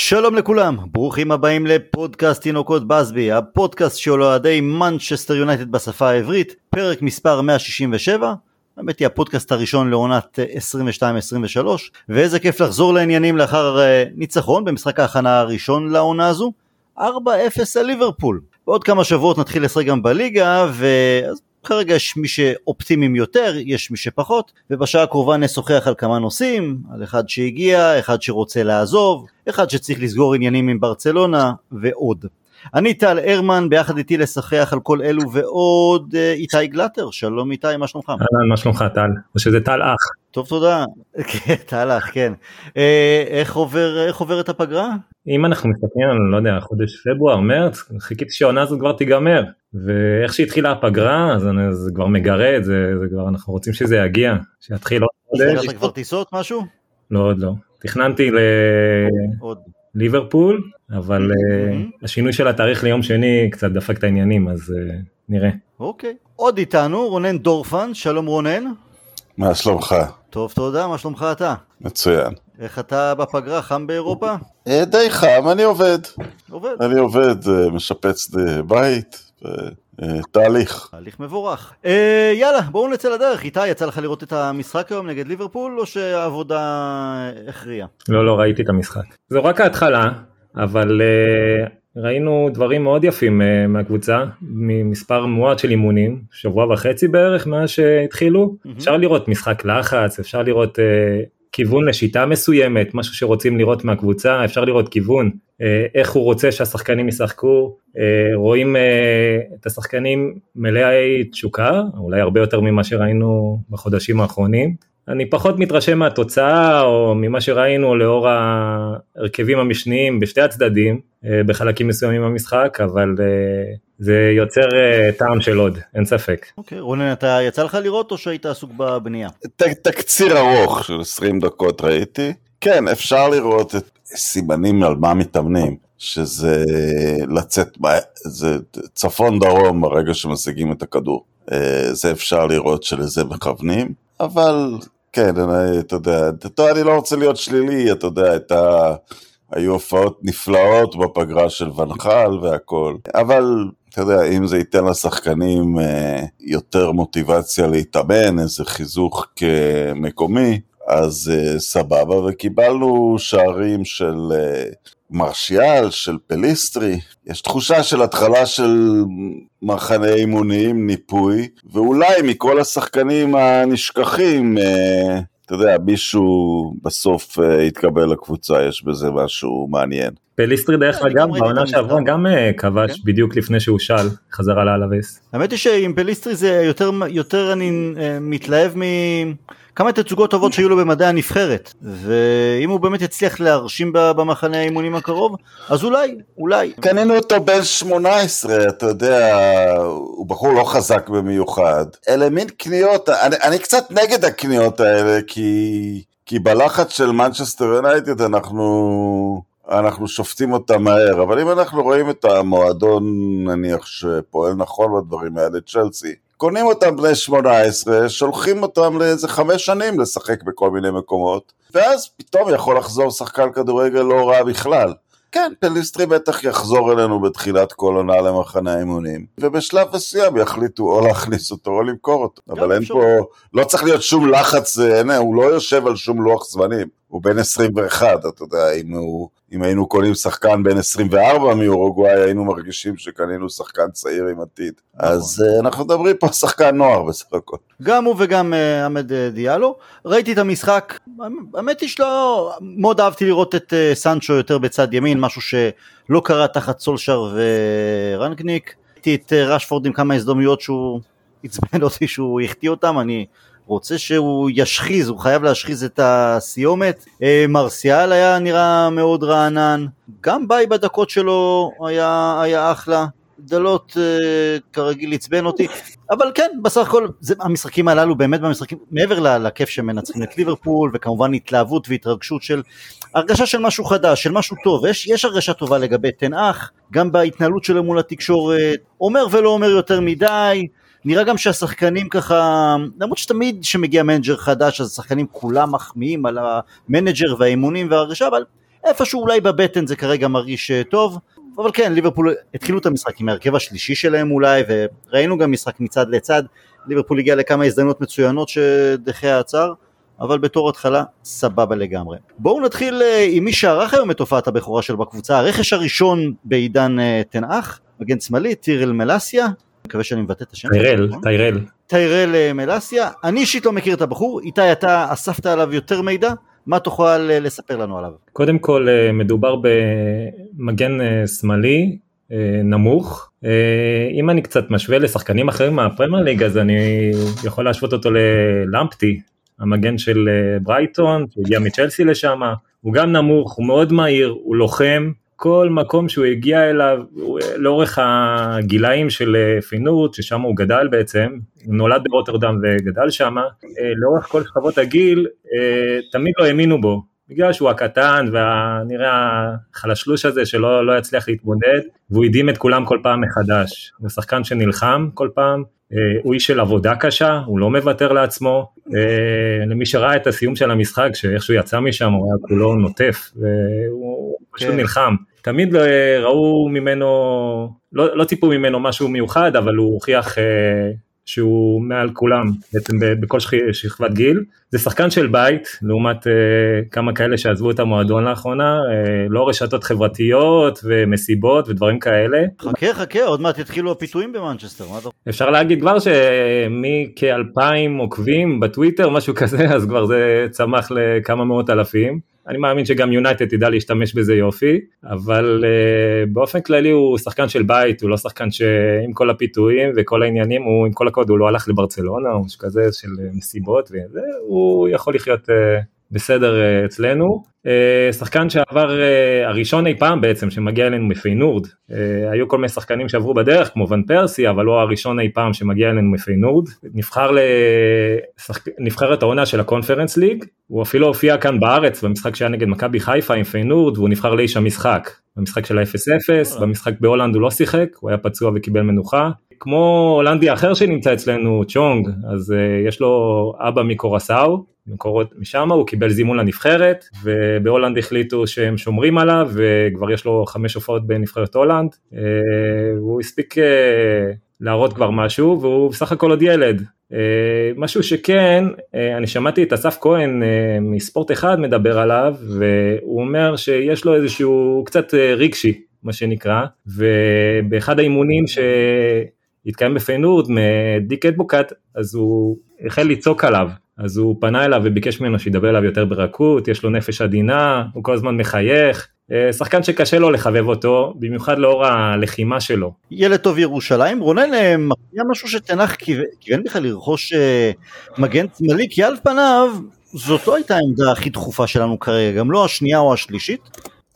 שלום לכולם, ברוכים הבאים לפודקאסט תינוקות בסבי, הפודקאסט של אוהדי מנצ'סטר יונייטד בשפה העברית, פרק מספר 167, האמת היא הפודקאסט הראשון לעונת 22-23, ואיזה כיף לחזור לעניינים לאחר אה, ניצחון במשחק ההכנה הראשון לעונה הזו, 4-0 על ליברפול. בעוד כמה שבועות נתחיל לשחק גם בליגה, ואז כרגע יש מי שאופטימיים יותר, יש מי שפחות, ובשעה הקרובה נשוחח על כמה נושאים, על אחד שהגיע, אחד שרוצה לעזוב, אחד שצריך לסגור עניינים עם ברצלונה, ועוד. אני טל הרמן, ביחד איתי לשחח על כל אלו ועוד אה, איתי גלטר, שלום איתי, מה שלומך? אהלן, מה שלומך טל? או שזה טל אח. טוב תודה, כן, טל אח, כן. אה, איך עובר, איך עוברת הפגרה? אם אנחנו מסתכלים על, לא יודע, חודש פברואר, מרץ, חיכיתי שהעונה הזאת כבר תיגמר, ואיך שהתחילה הפגרה, אז זה כבר מגרד, זה, זה כבר, אנחנו רוצים שזה יגיע, שיתחיל עוד חודש. אתה כבר טיסות משהו? לא, עוד לא. תכננתי ל... עוד. ליברפול, אבל mm-hmm. השינוי של התאריך ליום שני קצת דפק את העניינים, אז uh, נראה. אוקיי. Okay. עוד איתנו רונן דורפן, שלום רונן. מה שלומך? טוב, תודה, מה שלומך אתה? מצוין. איך אתה בפגרה, חם באירופה? אה, די חם, אני עובד. עובד. אני עובד, משפץ בית. תהליך. תהליך מבורך. אה, יאללה, בואו נצא לדרך. איתי, יצא לך לראות את המשחק היום נגד ליברפול, או שהעבודה הכריעה? לא, לא, ראיתי את המשחק. זו רק ההתחלה, אבל אה, ראינו דברים מאוד יפים אה, מהקבוצה, ממספר מועט של אימונים, שבוע וחצי בערך מאז שהתחילו. Mm-hmm. אפשר לראות משחק לחץ, אפשר לראות אה, כיוון לשיטה מסוימת, משהו שרוצים לראות מהקבוצה, אפשר לראות כיוון, אה, איך הוא רוצה שהשחקנים ישחקו, אה, רואים אה, את השחקנים מלאי תשוקה, אולי הרבה יותר ממה שראינו בחודשים האחרונים. אני פחות מתרשם מהתוצאה או ממה שראינו לאור ההרכבים המשניים בשתי הצדדים בחלקים מסוימים במשחק, אבל זה יוצר טעם של עוד, אין ספק. אוקיי, okay, רונן, אתה יצא לך לראות או שהיית עסוק בבנייה? תקציר ארוך של 20 דקות ראיתי. כן, אפשר לראות את סימנים על מה מתאמנים, שזה לצאת, זה צפון דרום ברגע שמשיגים את הכדור. אה, זה אפשר לראות שלזה מכוונים, אבל כן, אתה יודע, אתה, אני לא רוצה להיות שלילי, אתה יודע, את ה... היו הופעות נפלאות בפגרה של ונחל והכל, אבל אתה יודע, אם זה ייתן לשחקנים אה, יותר מוטיבציה להתאמן, איזה חיזוק מקומי, אז uh, סבבה, וקיבלנו שערים של uh, מרשיאל, של פליסטרי. יש תחושה של התחלה של מחנה אימונים, ניפוי, ואולי מכל השחקנים הנשכחים, uh, אתה יודע, מישהו בסוף uh, יתקבל לקבוצה, יש בזה משהו מעניין. פליסטרי דרך אגב בעונה שעברה גם כבש כן. בדיוק לפני שהושאל חזרה לאלאבס. האמת היא שעם פליסטרי זה יותר אני מתלהב מ... כמה תצוגות טובות שהיו לו במדי הנבחרת ואם הוא באמת יצליח להרשים במחנה האימונים הקרוב אז אולי, אולי. קנינו אותו בן 18 אתה יודע הוא בחור לא חזק במיוחד אלה מין קניות אני, אני קצת נגד הקניות האלה כי, כי בלחץ של מנצ'סטר יונייטד אנחנו אנחנו שופטים אותה מהר, אבל אם אנחנו רואים את המועדון נניח שפועל נכון בדברים האלה, צ'לסי, קונים אותם בני 18, שולחים אותם לאיזה חמש שנים לשחק בכל מיני מקומות, ואז פתאום יכול לחזור שחקן כדורגל לא רע בכלל. כן, פליסטרי בטח יחזור אלינו בתחילת כל עונה למחנה האימונים, ובשלב מסוים יחליטו או להכניס אותו או למכור אותו. אבל אין פה, לא צריך להיות שום לחץ, הנה, הוא לא יושב על שום לוח זמנים. הוא בן 21, אתה יודע, אם, הוא, אם היינו קונים שחקן בן 24 מאורוגוואי, היינו מרגישים שקנינו שחקן צעיר עם עתיד. נכון. אז uh, אנחנו מדברים פה על שחקן נוער בסך הכל. גם הוא וגם uh, עמד uh, דיאלו. ראיתי את המשחק, האמת היא שלא, מאוד אהבתי לראות את uh, סנצ'ו יותר בצד ימין, משהו שלא קרה תחת סולשר ורנקניק. ראיתי את uh, רשפורד עם כמה הזדמנויות שהוא עצבן אותי שהוא החטיא אותם, אני רוצה שהוא ישחיז, הוא חייב להשחיז את הסיומת. אה, מרסיאל היה נראה מאוד רענן, גם ביי בדקות שלו היה, היה אחלה. דלות אה, כרגיל עצבן אותי, אבל כן, בסך הכל זה, המשחקים הללו באמת במשחקים, מעבר לכיף שמנצחים את ליברפול, וכמובן התלהבות והתרגשות של, הרגשה של משהו חדש, של משהו טוב, יש, יש הרגשה טובה לגבי טן האח, גם בהתנהלות שלו מול התקשורת, אומר ולא אומר יותר מדי, נראה גם שהשחקנים ככה, למרות שתמיד כשמגיע מנג'ר חדש אז השחקנים כולם מחמיאים על המנג'ר והאימונים וההרגשה, אבל איפשהו אולי בבטן זה כרגע מרגיש טוב, אבל כן, ליברפול התחילו את המשחק עם ההרכב השלישי שלהם אולי, וראינו גם משחק מצד לצד, ליברפול הגיע לכמה הזדמנות מצוינות שדה חאה עצר, אבל בתור התחלה סבבה לגמרי. בואו נתחיל עם מי שערך היום את הופעת הבכורה שלו בקבוצה, הרכש הראשון בעידן תנאך, מגן שמאלי, טירל מלאסיה, מקווה שאני מבטא את השם. טיירל, טיירל. טיירל מלאסיה, אני אישית לא מכיר את הבחור, איתי אתה אספת עליו יותר מידע, מה תוכל לספר לנו עליו? קודם כל מדובר במגן שמאלי נמוך, אם אני קצת משווה לשחקנים אחרים מהפרמייר ליג אז אני יכול להשוות אותו ללמפטי, המגן של ברייטון, שהגיע מצ'לסי לשם, הוא גם נמוך, הוא מאוד מהיר, הוא לוחם, כל מקום שהוא הגיע אליו לאורך הגילאים של פינורט, ששם הוא גדל בעצם, הוא נולד ברוטרדם וגדל שם, לאורך כל שכבות הגיל תמיד לא האמינו בו, בגלל שהוא הקטן והנראה החלשלוש הזה שלא לא יצליח להתמודד, והוא הדהים את כולם כל פעם מחדש, הוא שחקן שנלחם כל פעם, הוא איש של עבודה קשה, הוא לא מוותר לעצמו, למי שראה את הסיום של המשחק, שאיך שהוא יצא משם הוא היה כולו נוטף, והוא פשוט נלחם. תמיד ראו ממנו, לא, לא ציפו ממנו משהו מיוחד, אבל הוא הוכיח שהוא מעל כולם בעצם בכל שכבת גיל. זה שחקן של בית, לעומת uh, כמה כאלה שעזבו את המועדון לאחרונה, uh, לא רשתות חברתיות ומסיבות ודברים כאלה. חכה חכה, עוד מעט יתחילו הפיתויים במנצ'סטר. אפשר להגיד כבר שמכאלפיים עוקבים בטוויטר, משהו כזה, אז כבר זה צמח לכמה מאות אלפים. אני מאמין שגם יונייטד תדע להשתמש בזה יופי, אבל uh, באופן כללי הוא שחקן של בית, הוא לא שחקן שעם כל הפיתויים וכל העניינים, הוא עם כל הכבוד הוא לא הלך לברצלונה או משהו כזה של מסיבות, וזה, הוא יכול לחיות uh, בסדר uh, אצלנו. Uh, שחקן שעבר uh, הראשון אי פעם בעצם שמגיע אלינו מפיינורד, היו כל מיני שחקנים שעברו בדרך כמו ון פרסי אבל לא הראשון אי פעם שמגיע אלינו מפיינורד, נבחר לנבחרת העונה של הקונפרנס ליג, הוא אפילו הופיע כאן בארץ במשחק שהיה נגד מכבי חיפה עם פיינורד והוא נבחר לאיש המשחק, במשחק של ה-0-0, במשחק בהולנד הוא לא שיחק, הוא היה פצוע וקיבל מנוחה, כמו הולנדי אחר שנמצא אצלנו צ'ונג, אז uh, יש לו אבא מקורסאו, מקורות משם, הוא קיבל זימון לנבחרת, ובהולנד החליטו שהם שומרים עליו, וכבר יש לו חמש הופעות בנבחרת הולנד, uh, והוא הספיק uh, להראות כבר משהו, והוא בסך הכל עוד ילד. Uh, משהו שכן, uh, אני שמעתי את אסף כהן uh, מספורט אחד מדבר עליו, והוא אומר שיש לו איזשהו קצת uh, רגשי, מה שנקרא, ובאחד האימונים ש... התקיים בפיינורד מדיק אדבוקט, אז הוא החל לצעוק עליו, אז הוא פנה אליו וביקש ממנו שידבר אליו יותר ברכות, יש לו נפש עדינה, הוא כל הזמן מחייך, שחקן שקשה לו לחבב אותו, במיוחד לאור הלחימה שלו. ילד טוב ירושלים, רונן מפתיע משהו שתנח כיוון בכלל לרכוש מגן שמאלי, כי על פניו זאת לא הייתה העמדה הכי דחופה שלנו כרגע, גם לא השנייה או השלישית.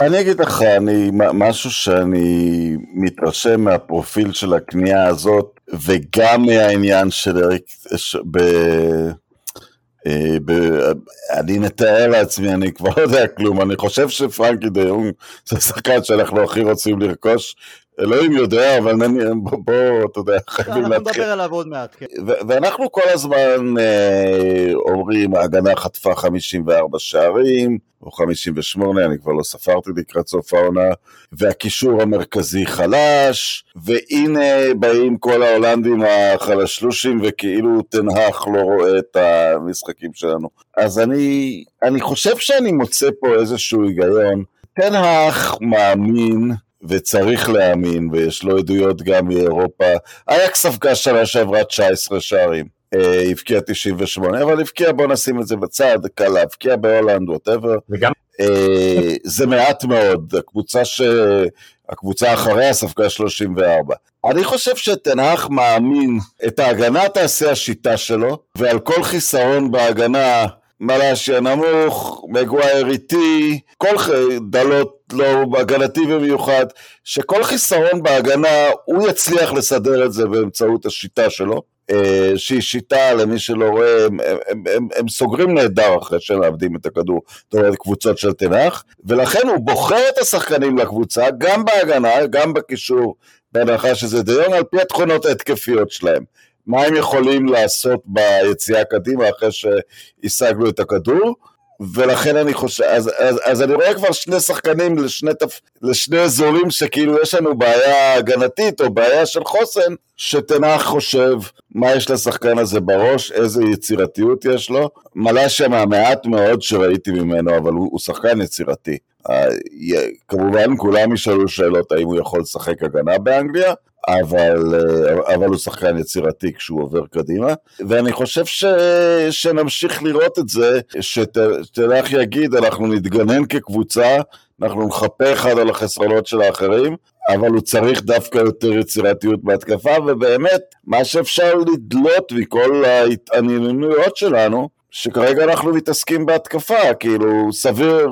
אני אגיד לך, אני, משהו שאני מתרשם מהפרופיל של הקנייה הזאת, וגם מהעניין של אריק, ב, אה, ב, אני מתאר לעצמי, אני כבר לא יודע כלום, אני חושב שפרנקי דה יונג זה שחקן שאנחנו הכי רוצים לרכוש, אלוהים יודע, אבל בוא, בוא אתה יודע, חייבים להתחיל. אנחנו נדבר עליו עוד מעט, כן. ואנחנו כל הזמן אה, אומרים, ההגנה חטפה 54 שערים, או 58, אני כבר לא ספרתי לקראת סוף העונה, והקישור המרכזי חלש, והנה באים כל ההולנדים החלשלושים, וכאילו תנהך לא רואה את המשחקים שלנו. אז אני, אני חושב שאני מוצא פה איזשהו היגיון. תנהך מאמין וצריך להאמין, ויש לו עדויות גם מאירופה. אייקס ספגה שנה שעברה 19 שערים. הבקיע 98, אבל הבקיע, בוא נשים את זה בצד, קל להבקיע בהולנד, ווטאבר. וגם... זה מעט מאוד, הקבוצה, ש... הקבוצה אחריה ספגה 34. אני חושב שתנח מאמין את ההגנה תעשה השיטה שלו, ועל כל חיסרון בהגנה מלאשיה נמוך, מגווייר איטי, כל דלות לא הגנתי במיוחד, שכל חיסרון בהגנה הוא יצליח לסדר את זה באמצעות השיטה שלו, שהיא שיטה למי שלא רואה, הם, הם, הם, הם סוגרים נהדר אחרי שהם מאבדים את הכדור, זאת אומרת קבוצות של תנח, ולכן הוא בוחר את השחקנים לקבוצה, גם בהגנה, גם בקישור, בהנחה שזה דיון על פי התכונות ההתקפיות שלהם. מה הם יכולים לעשות ביציאה קדימה אחרי שהשגנו את הכדור, ולכן אני חושב, אז, אז, אז אני רואה כבר שני שחקנים לשני, תפ, לשני אזורים שכאילו יש לנו בעיה הגנתית או בעיה של חוסן, שתנח חושב מה יש לשחקן הזה בראש, איזה יצירתיות יש לו. מלאשיה מהמעט מאוד שראיתי ממנו, אבל הוא, הוא שחקן יצירתי. כמובן כולם ישאלו שאלות האם הוא יכול לשחק הגנה באנגליה, אבל, אבל הוא שחקן יצירתי כשהוא עובר קדימה, ואני חושב ש, שנמשיך לראות את זה, שתלך יגיד, אנחנו נתגנן כקבוצה, אנחנו נחפה אחד על החסרונות של האחרים, אבל הוא צריך דווקא יותר יצירתיות בהתקפה, ובאמת, מה שאפשר לדלות מכל ההתעניינויות שלנו, שכרגע אנחנו מתעסקים בהתקפה, כאילו, סביר,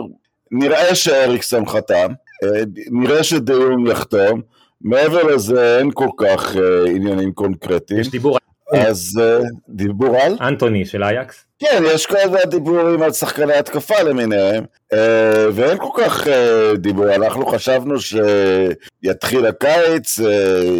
נראה שאריקסון חתם, אה, נראה שדיון יחתום, מעבר לזה אין כל כך uh, עניינים קונקרטיים. יש דיבור אז uh, דיבור על? אנטוני של אייקס. כן, יש כל הזמן דיבורים על שחקני התקפה למיניהם, uh, ואין כל כך uh, דיבור. אנחנו חשבנו שיתחיל הקיץ, uh,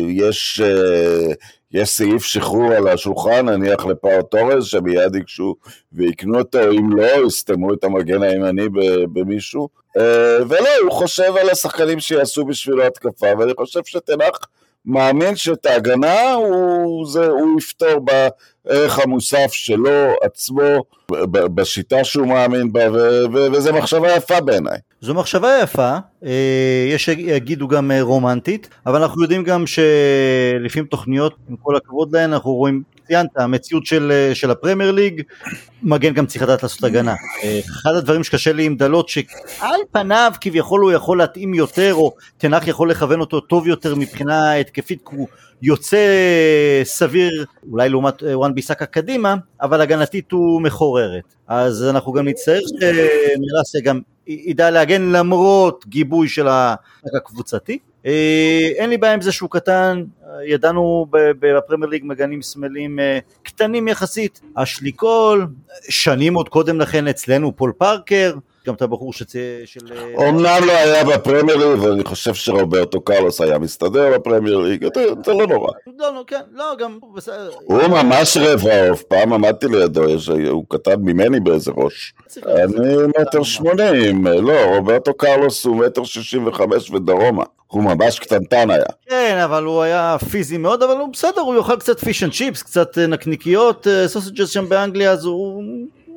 יש... Uh, יש סעיף שחרור על השולחן, נניח לפאו טורז, שמיד ייגשו ויקנו אותו, אם לא, יסתמו את המגן הימני במישהו. אה, ולא, הוא חושב על השחקנים שיעשו בשבילו התקפה, ואני חושב שתנח מאמין שאת ההגנה הוא, זה, הוא יפתור בערך המוסף שלו עצמו, בשיטה שהוא מאמין בה, ו, וזו מחשבה יפה בעיניי. זו מחשבה יפה, אה, יש שיגידו גם אה, רומנטית, אבל אנחנו יודעים גם שלפעמים תוכניות, עם כל הכבוד להן, אנחנו רואים ציינת, המציאות של, אה, של הפרמייר ליג, מגן גם צריך לדעת לעשות הגנה. אה, אחד הדברים שקשה לי עם דלות, שעל פניו כביכול הוא יכול להתאים יותר, או תנח יכול לכוון אותו טוב יותר מבחינה התקפית, כי הוא יוצא סביר, אולי לעומת אה, וואן ביסאקה קדימה, אבל הגנתית הוא מחוררת. אז אנחנו גם נצטרך שמרסיה גם ידע להגן למרות גיבוי של הקבוצתי. אין לי בעיה עם זה שהוא קטן, ידענו בפרמייר ליג מגנים שמאליים אה, קטנים יחסית, אשלי קול, שנים עוד קודם לכן אצלנו פול פארקר, גם את הבחור שצ... של... אה, אומנם לא היה בפרמייר ליג, אבל אני חושב שרוברטו קרלוס היה מסתדר בפרמייר ליג, זה לא נורא. לא, לא, כן, לא, גם... הוא ממש רבע עוף, פעם עמדתי לידו, הוא קטן ממני באיזה ראש. אני מטר שמונים, לא, רוברטו קרלוס הוא מטר שישים וחמש ודרומה. הוא ממש קטנטן היה. כן, אבל הוא היה פיזי מאוד, אבל הוא בסדר, הוא יאכל קצת fish and chips, קצת אה, נקניקיות, sausages שם באנגליה, אז הוא...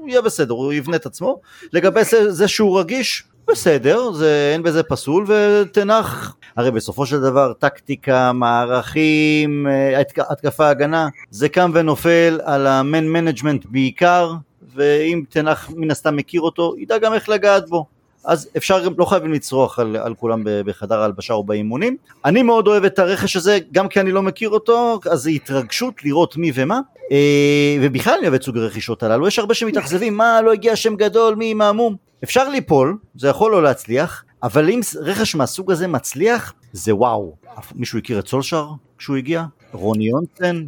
הוא יהיה בסדר, הוא יבנה את עצמו. לגבי זה, זה שהוא רגיש, בסדר, זה, אין בזה פסול, וטן האח, הרי בסופו של דבר טקטיקה, מערכים, אה, התקפה הגנה, זה קם ונופל על ה man management בעיקר, ואם תנח מן הסתם מכיר אותו, ידע גם איך לגעת בו. אז אפשר גם, לא חייבים לצרוח על, על כולם בחדר ההלבשה או באימונים. אני מאוד אוהב את הרכש הזה, גם כי אני לא מכיר אותו, אז זה התרגשות לראות מי ומה. אה, ובכלל אני אוהב את סוג הרכישות הללו, יש הרבה שמתאכזבים, מה, לא הגיע שם גדול, מי מהמום. אפשר ליפול, זה יכול לא להצליח, אבל אם רכש מהסוג הזה מצליח, זה וואו. מישהו הכיר את סולשר כשהוא הגיע? רוני יונסן?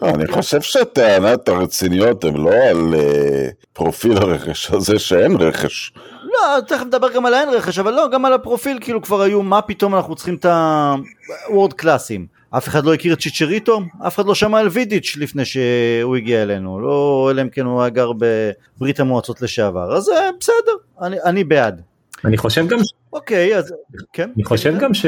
לא, אני חושב שהטענת הרציניות הן לא על אה, פרופיל הרכש הזה שאין רכש. לא, תכף נדבר גם על האין רכש, אבל לא, גם על הפרופיל כאילו כבר היו, מה פתאום אנחנו צריכים את ה world class ים. אף אחד לא הכיר את צ'יצ'ריטו, אף אחד לא שמע על וידיץ' לפני שהוא הגיע אלינו, לא אלא אם כן הוא היה גר בברית המועצות לשעבר, אז אה, בסדר, אני, אני בעד. אני חושב גם... אוקיי, אז כן. אני חושב גם ש...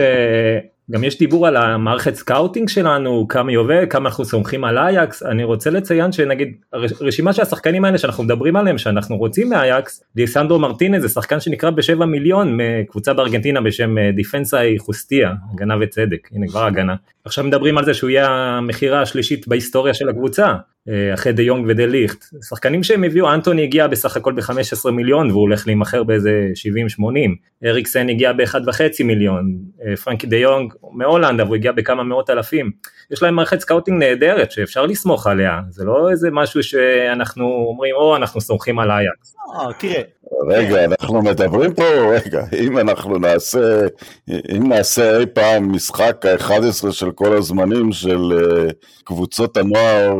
גם יש דיבור על המערכת scouting שלנו, כמה עובדת, כמה אנחנו סומכים על אייקס, אני רוצה לציין שנגיד רשימה של השחקנים האלה שאנחנו מדברים עליהם שאנחנו רוצים מאייקס, ליסנדרו מרטינז זה שחקן שנקרא בשבע מיליון מקבוצה בארגנטינה בשם אה, דיפנסה אי חוסטיסיה, הגנה וצדק, הנה כבר הגנה. עכשיו מדברים על זה שהוא יהיה המכירה השלישית בהיסטוריה של הקבוצה, אחרי דה יונג ודה ליכט. שחקנים שהם הביאו, אנטוני הגיע בסך הכל ב-15 מיליון והוא הולך להימכר באיזה 70-80, אריקסן הגיע ב-1.5 מיליון, אה, פרנקי דה יונג מהולנד אבל הוא הגיע בכמה מאות אלפים. יש להם מערכת scouting נהדרת שאפשר לסמוך עליה, זה לא איזה משהו שאנחנו אומרים או אנחנו סומכים על אייקס. אה, תראה. רגע, אנחנו מדברים פה, רגע, אם אנחנו נעשה, אם נעשה אי פעם משחק ה-11 של כל הזמנים של קבוצות הנוער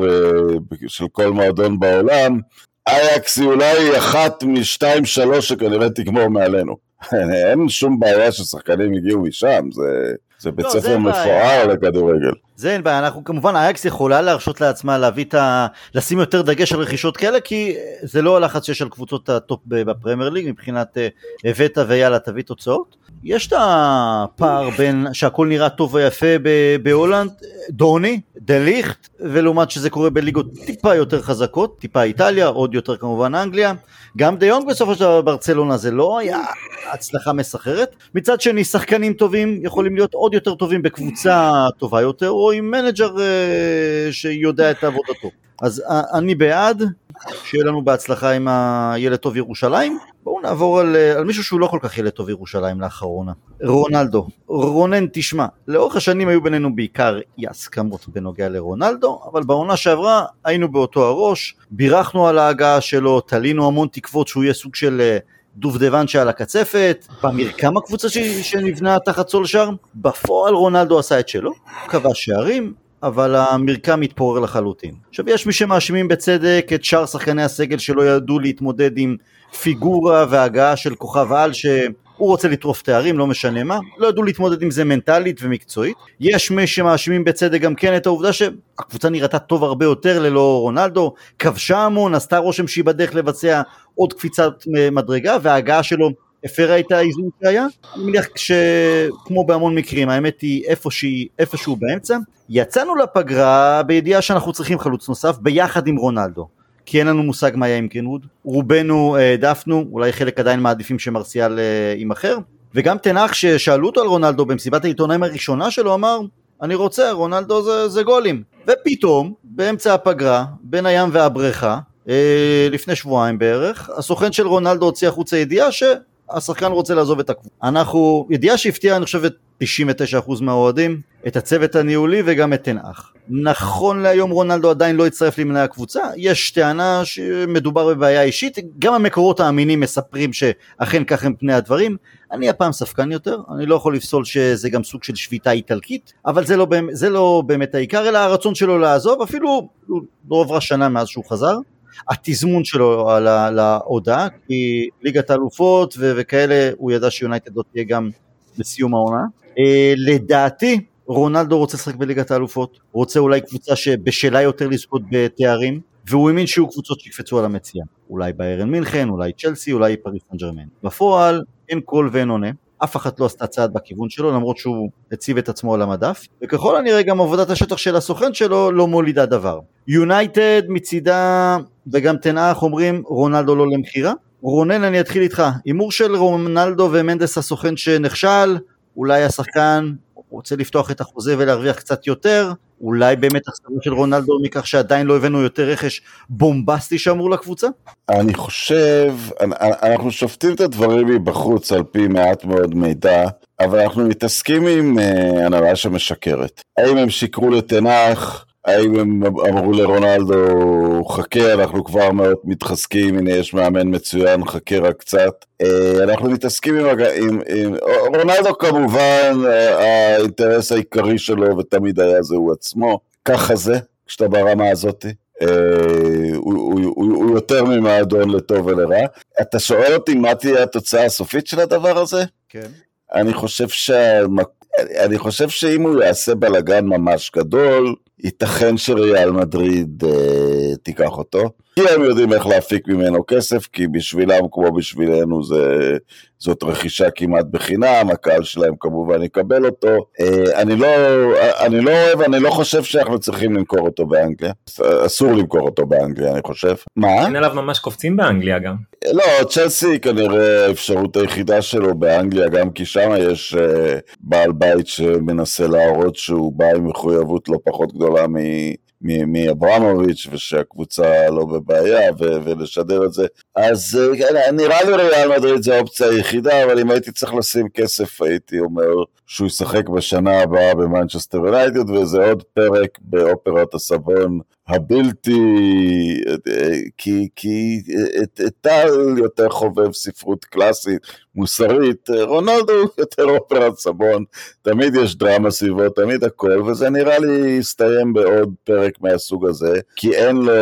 של כל מועדון בעולם, אייקס היא אולי אחת משתיים שלוש שכנראה תגמור מעלינו. אין שום בעיה ששחקנים הגיעו משם, זה... זה בית לא, ספר מפואר. לכדורגל. זה אין בעיה, אנחנו כמובן אייקס יכולה להרשות לעצמה להביא את ה... לשים יותר דגש על רכישות כאלה כי זה לא הלחץ שיש על קבוצות הטופ בפרמייר ליג מבחינת אה, הבאת ויאללה תביא תוצאות. יש את הפער בין שהכל נראה טוב ויפה בהולנד, דוני, דה ליכט, ולעומת שזה קורה בליגות טיפה יותר חזקות, טיפה איטליה, עוד יותר כמובן אנגליה. גם דה יונג בסופו של דבר ברצלונה זה לא היה הצלחה מסחררת. מצד שני שחקנים טובים יכולים להיות עוד יותר טובים בקבוצה טובה יותר או עם מנג'ר אה, שיודע את עבודתו. אז אה, אני בעד, שיהיה לנו בהצלחה עם הילד טוב ירושלים. בואו נעבור על, אה, על מישהו שהוא לא כל כך ילד טוב ירושלים לאחרונה. רונלדו. רונן, תשמע, לאורך השנים היו בינינו בעיקר אי הסכמות בנוגע לרונלדו, אבל בעונה שעברה היינו באותו הראש, בירכנו על ההגעה שלו, תלינו המון תקוות שהוא יהיה סוג של... אה, דובדבן שעל הקצפת, במרקם הקבוצה שנבנה תחת סולשר, בפועל רונלדו עשה את שלו, כבש שערים, אבל המרקם מתפורר לחלוטין. עכשיו יש מי שמאשימים בצדק את שאר שחקני הסגל שלא ידעו להתמודד עם פיגורה והגעה של כוכב על שהוא רוצה לטרוף תארים, לא משנה מה, לא ידעו להתמודד עם זה מנטלית ומקצועית. יש מי שמאשימים בצדק גם כן את העובדה שהקבוצה נראתה טוב הרבה יותר ללא רונלדו, כבשה המון, עשתה רושם שהיא בדרך לבצע עוד קפיצת מדרגה, וההגעה שלו הפרה את האיזון שהיה. אני מניח שכמו בהמון מקרים, האמת היא איפושהי, איפשהו באמצע. יצאנו לפגרה בידיעה שאנחנו צריכים חלוץ נוסף ביחד עם רונלדו. כי אין לנו מושג מה יהיה עם גרינווד. רובנו העדפנו, אולי חלק עדיין מעדיפים שמרסיאל אה, יימכר. וגם תנח ששאלו אותו על רונלדו במסיבת העיתונאים הראשונה שלו אמר אני רוצה, רונלדו זה, זה גולים. ופתאום, באמצע הפגרה, בין הים והבריכה, אה, לפני שבועיים בערך, הסוכן של רונלדו הוציא החוצה ידיעה שהשחקן רוצה לעזוב את הקבוצה. אנחנו, ידיעה שהפתיעה אני חושב את 99% מהאוהדים, את הצוות הניהולי וגם את תנח. נכון להיום רונלדו עדיין לא הצטרף למנהי הקבוצה, יש טענה שמדובר בבעיה אישית, גם המקורות האמינים מספרים שאכן כך הם פני הדברים. אני הפעם ספקן יותר, אני לא יכול לפסול שזה גם סוג של שביתה איטלקית, אבל זה לא, זה לא באמת העיקר, אלא הרצון שלו לעזוב, אפילו לא עברה שנה מאז שהוא חזר. התזמון שלו על ההודעה, כי ליגת האלופות וכאלה, הוא ידע שיונייטד לא תהיה גם בסיום העונה. לדעתי, רונלדו רוצה לשחק בליגת האלופות, רוצה אולי קבוצה שבשלה יותר לזכות בתארים, והוא האמין שיהיו קבוצות שיקפצו על המציאה. אולי ביירן מינכן, אולי צ'לסי, אולי פריס סן ג'רמן. בפועל, אין קול ואין עונה. אף אחת לא עשתה צעד בכיוון שלו למרות שהוא הציב את עצמו על המדף וככל הנראה גם עבודת השטח של הסוכן שלו לא מולידה דבר. יונייטד מצידה וגם תנאך אומרים רונלדו לא למכירה. רונן אני אתחיל איתך, הימור של רונלדו ומנדס הסוכן שנכשל, אולי השחקן רוצה לפתוח את החוזה ולהרוויח קצת יותר, אולי באמת החסרה של רונלדו מכך שעדיין לא הבאנו יותר רכש בומבסטי שאמור לקבוצה? אני חושב, אנחנו שופטים את הדברים מבחוץ על פי מעט מאוד מידע, אבל אנחנו מתעסקים עם הנהלה שמשקרת. האם הם שיקרו לתנח? האם הם אמרו לרונלדו, חכה, אנחנו כבר מאוד מתחזקים, הנה יש מאמן מצוין, חכה רק קצת. אנחנו מתעסקים עם, עם, עם... רונלדו כמובן, האינטרס העיקרי שלו, ותמיד היה זה הוא עצמו. ככה זה, כשאתה ברמה הזאת. הוא, הוא, הוא, הוא יותר ממועדון לטוב ולרע. אתה שואל אותי מה תהיה התוצאה הסופית של הדבר הזה? כן. אני חושב שהמק... אני חושב שאם הוא יעשה בלאגן ממש גדול, ייתכן שריאל מדריד אה, תיקח אותו. כי הם יודעים איך להפיק ממנו כסף, כי בשבילם כמו בשבילנו זה, זאת רכישה כמעט בחינם, הקהל שלהם כמובן יקבל אותו. אה, אני, לא, אני לא אוהב, אני לא חושב שאנחנו צריכים למכור אותו באנגליה. אסור למכור אותו באנגליה, אני חושב. מה? אין עליו ממש קופצים באנגליה גם. לא, צ'לסי כנראה האפשרות היחידה שלו באנגליה, גם כי שם יש אה, בעל בית שמנסה להראות שהוא בא עם מחויבות לא פחות גדולה מ... מאברמוביץ' ושהקבוצה לא בבעיה ו- ולשדר את זה. אז נראה לי ריאל מדריד זה האופציה היחידה אבל אם הייתי צריך לשים כסף הייתי אומר שהוא ישחק בשנה הבאה במנצ'סטר יונייטד וזה עוד פרק באופרת הסבון הבלתי, כי, כי טל יותר חובב ספרות קלאסית, מוסרית, רונלדו יותר אופרת סבון, תמיד יש דרמה סביבו, תמיד הכל, וזה נראה לי יסתיים בעוד פרק מהסוג הזה, כי אין לו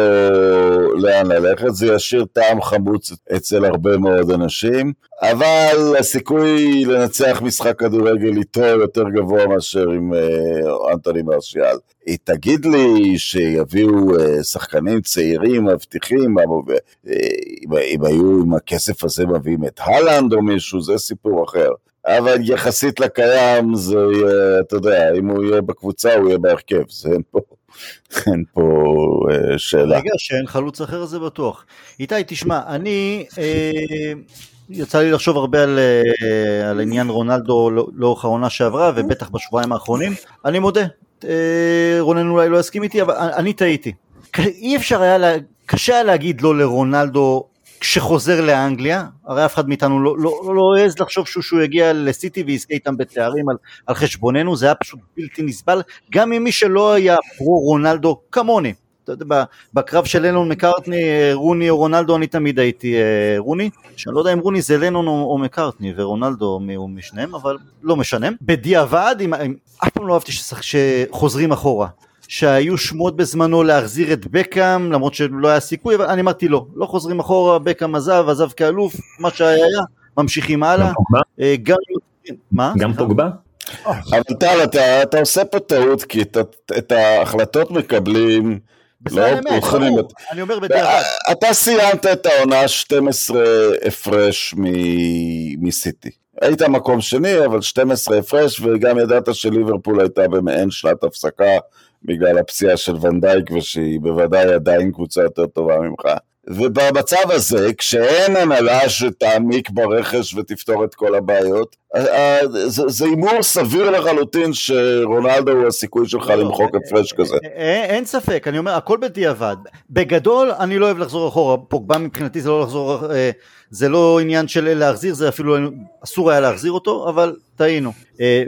לאן ללכת, זה ישאיר טעם חמוץ אצל הרבה מאוד אנשים, אבל הסיכוי לנצח משחק כדורגל איתו יותר גבוה מאשר עם אה, אנטוני מרשיאל. תגיד לי שיביאו אה, שחקנים צעירים, מבטיחים, אה, אם היו עם הכסף הזה מביאים את הלנד או מישהו, זה סיפור אחר. אבל יחסית לקיים, זה יהיה, אתה יודע, אם הוא יהיה בקבוצה, הוא יהיה בהרכב, זה אין פה, אין פה אה, שאלה. רגע, שאין חלוץ אחר זה בטוח. איתי, תשמע, אני, אה, יצא לי לחשוב הרבה על, אה, על עניין רונלדו לא, לאורך העונה שעברה, ובטח בשבועיים האחרונים. אני מודה, אה, רונן אולי לא יסכים איתי, אבל אני טעיתי. אי אפשר היה, לה, קשה היה להגיד לא לרונלדו כשחוזר לאנגליה, הרי אף אחד מאיתנו לא, לא, לא, לא העז לחשוב שהוא, שהוא יגיע לסיטי ויזכה איתם בתארים על, על חשבוננו, זה היה פשוט בלתי נסבל, גם ממי שלא היה פרו רונלדו כמוני. אתה יודע, בקרב של לנון מקארטני, רוני או רונלדו, אני תמיד הייתי אה, רוני, שאני לא יודע אם רוני זה לנון או, או מקארטני ורונלדו הוא משניהם, אבל לא משנה. בדיעבד, אם, אם, אף פעם לא אהבתי שחוזרים אחורה. שהיו שמועות בזמנו להחזיר את בקאם, למרות שלא היה סיכוי, אבל אני אמרתי לא, לא חוזרים אחורה, בקאם עזב, עזב כאלוף, מה שהיה היה, ממשיכים הלאה. אה, גם מה? גם פוגבה? אבל טל, אתה, אתה עושה פה טעות, כי את ההחלטות מקבלים... בסדר, לא אמת, ברור, אני אומר בדיעבד. אתה סיימת את העונה 12 הפרש מסיטי. היית מקום שני, אבל 12 הפרש, וגם ידעת שליברפול הייתה במעין שנת הפסקה בגלל הפציעה של ונדייק, ושהיא בוודאי עדיין קבוצה יותר טובה ממך. ובמצב הזה, כשאין הנהלה שתעמיק ברכש ותפתור את כל הבעיות, אה, אה, זה הימור סביר לחלוטין שרונלדו הוא הסיכוי שלך לא, למחוק הפרש כזה. אה, אין ספק, אני אומר, הכל בדיעבד. בגדול, אני לא אוהב לחזור אחורה, פוגבה מבחינתי זה לא לחזור, זה לא עניין של להחזיר, זה אפילו אסור היה להחזיר אותו, אבל טעינו.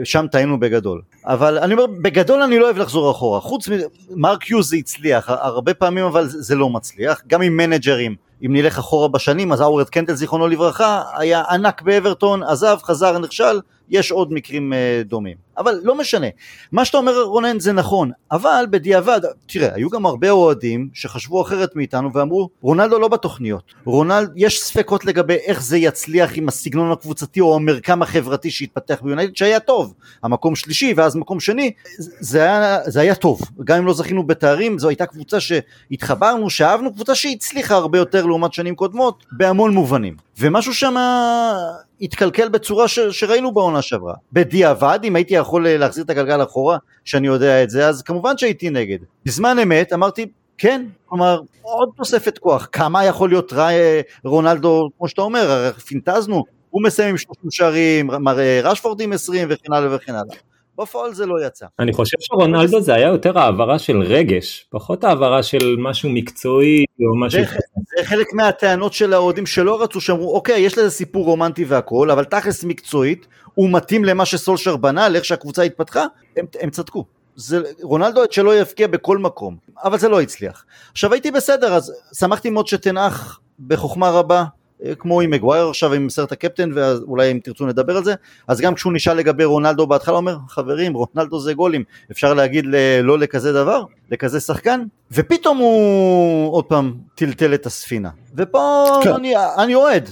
שם טעינו בגדול. אבל אני אומר, בגדול אני לא אוהב לחזור אחורה. חוץ ממרק יוז זה הצליח, הרבה פעמים אבל זה לא מצליח, גם עם מנג'רים. אם נלך אחורה בשנים, אז האוורד קנטל זיכרונו לברכה היה ענק באברטון, עזב, חזר, נכשל, יש עוד מקרים uh, דומים. אבל לא משנה. מה שאתה אומר רונן זה נכון, אבל בדיעבד, תראה, היו גם הרבה אוהדים שחשבו אחרת מאיתנו ואמרו, רונלדו לא בתוכניות. רונלד, יש ספקות לגבי איך זה יצליח עם הסגנון הקבוצתי או המרקם החברתי שהתפתח ביונייטד, שהיה טוב. המקום שלישי ואז מקום שני, זה היה, זה היה טוב. גם אם לא זכינו בתארים, זו הייתה קבוצה שהתחברנו, שאהבנו, קבוצה שהצליחה הרבה יותר לעומת שנים קודמות, בהמון מובנים. ומשהו שם התקלקל בצורה ש, שראינו בעונה שעברה. בדיעבד, אם הייתי יכול להחזיר את הגלגל אחורה, שאני יודע את זה, אז כמובן שהייתי נגד. בזמן אמת אמרתי, כן, כלומר, עוד תוספת כוח. כמה יכול להיות רע רונלדו, כמו שאתה אומר, פינטזנו, הוא מסיים עם 30 שערים, מראה רשפורד עם 20 וכן הלאה וכן הלאה. בפועל זה לא יצא. אני חושב שרונלדו זה היה יותר העברה של רגש, פחות העברה של משהו מקצועי או משהו... זה, חלק מהטענות של האוהדים שלא רצו, שאמרו אוקיי יש לזה סיפור רומנטי והכל, אבל תכלס מקצועית, הוא מתאים למה שסולשר בנה, לאיך שהקבוצה התפתחה, הם, הם צדקו. זה, רונלדו את שלא יבקיע בכל מקום, אבל זה לא הצליח. עכשיו הייתי בסדר, אז שמחתי מאוד שתנח בחוכמה רבה כמו עם מגווייר עכשיו עם סרט הקפטן ואולי אם תרצו נדבר על זה. אז גם כשהוא נשאל לגבי רונלדו בהתחלה אומר חברים רונלדו זה גולים. אפשר להגיד לא לכזה דבר לכזה שחקן ופתאום הוא עוד פעם טלטל את הספינה. ופה כן. אני, אני אוהד.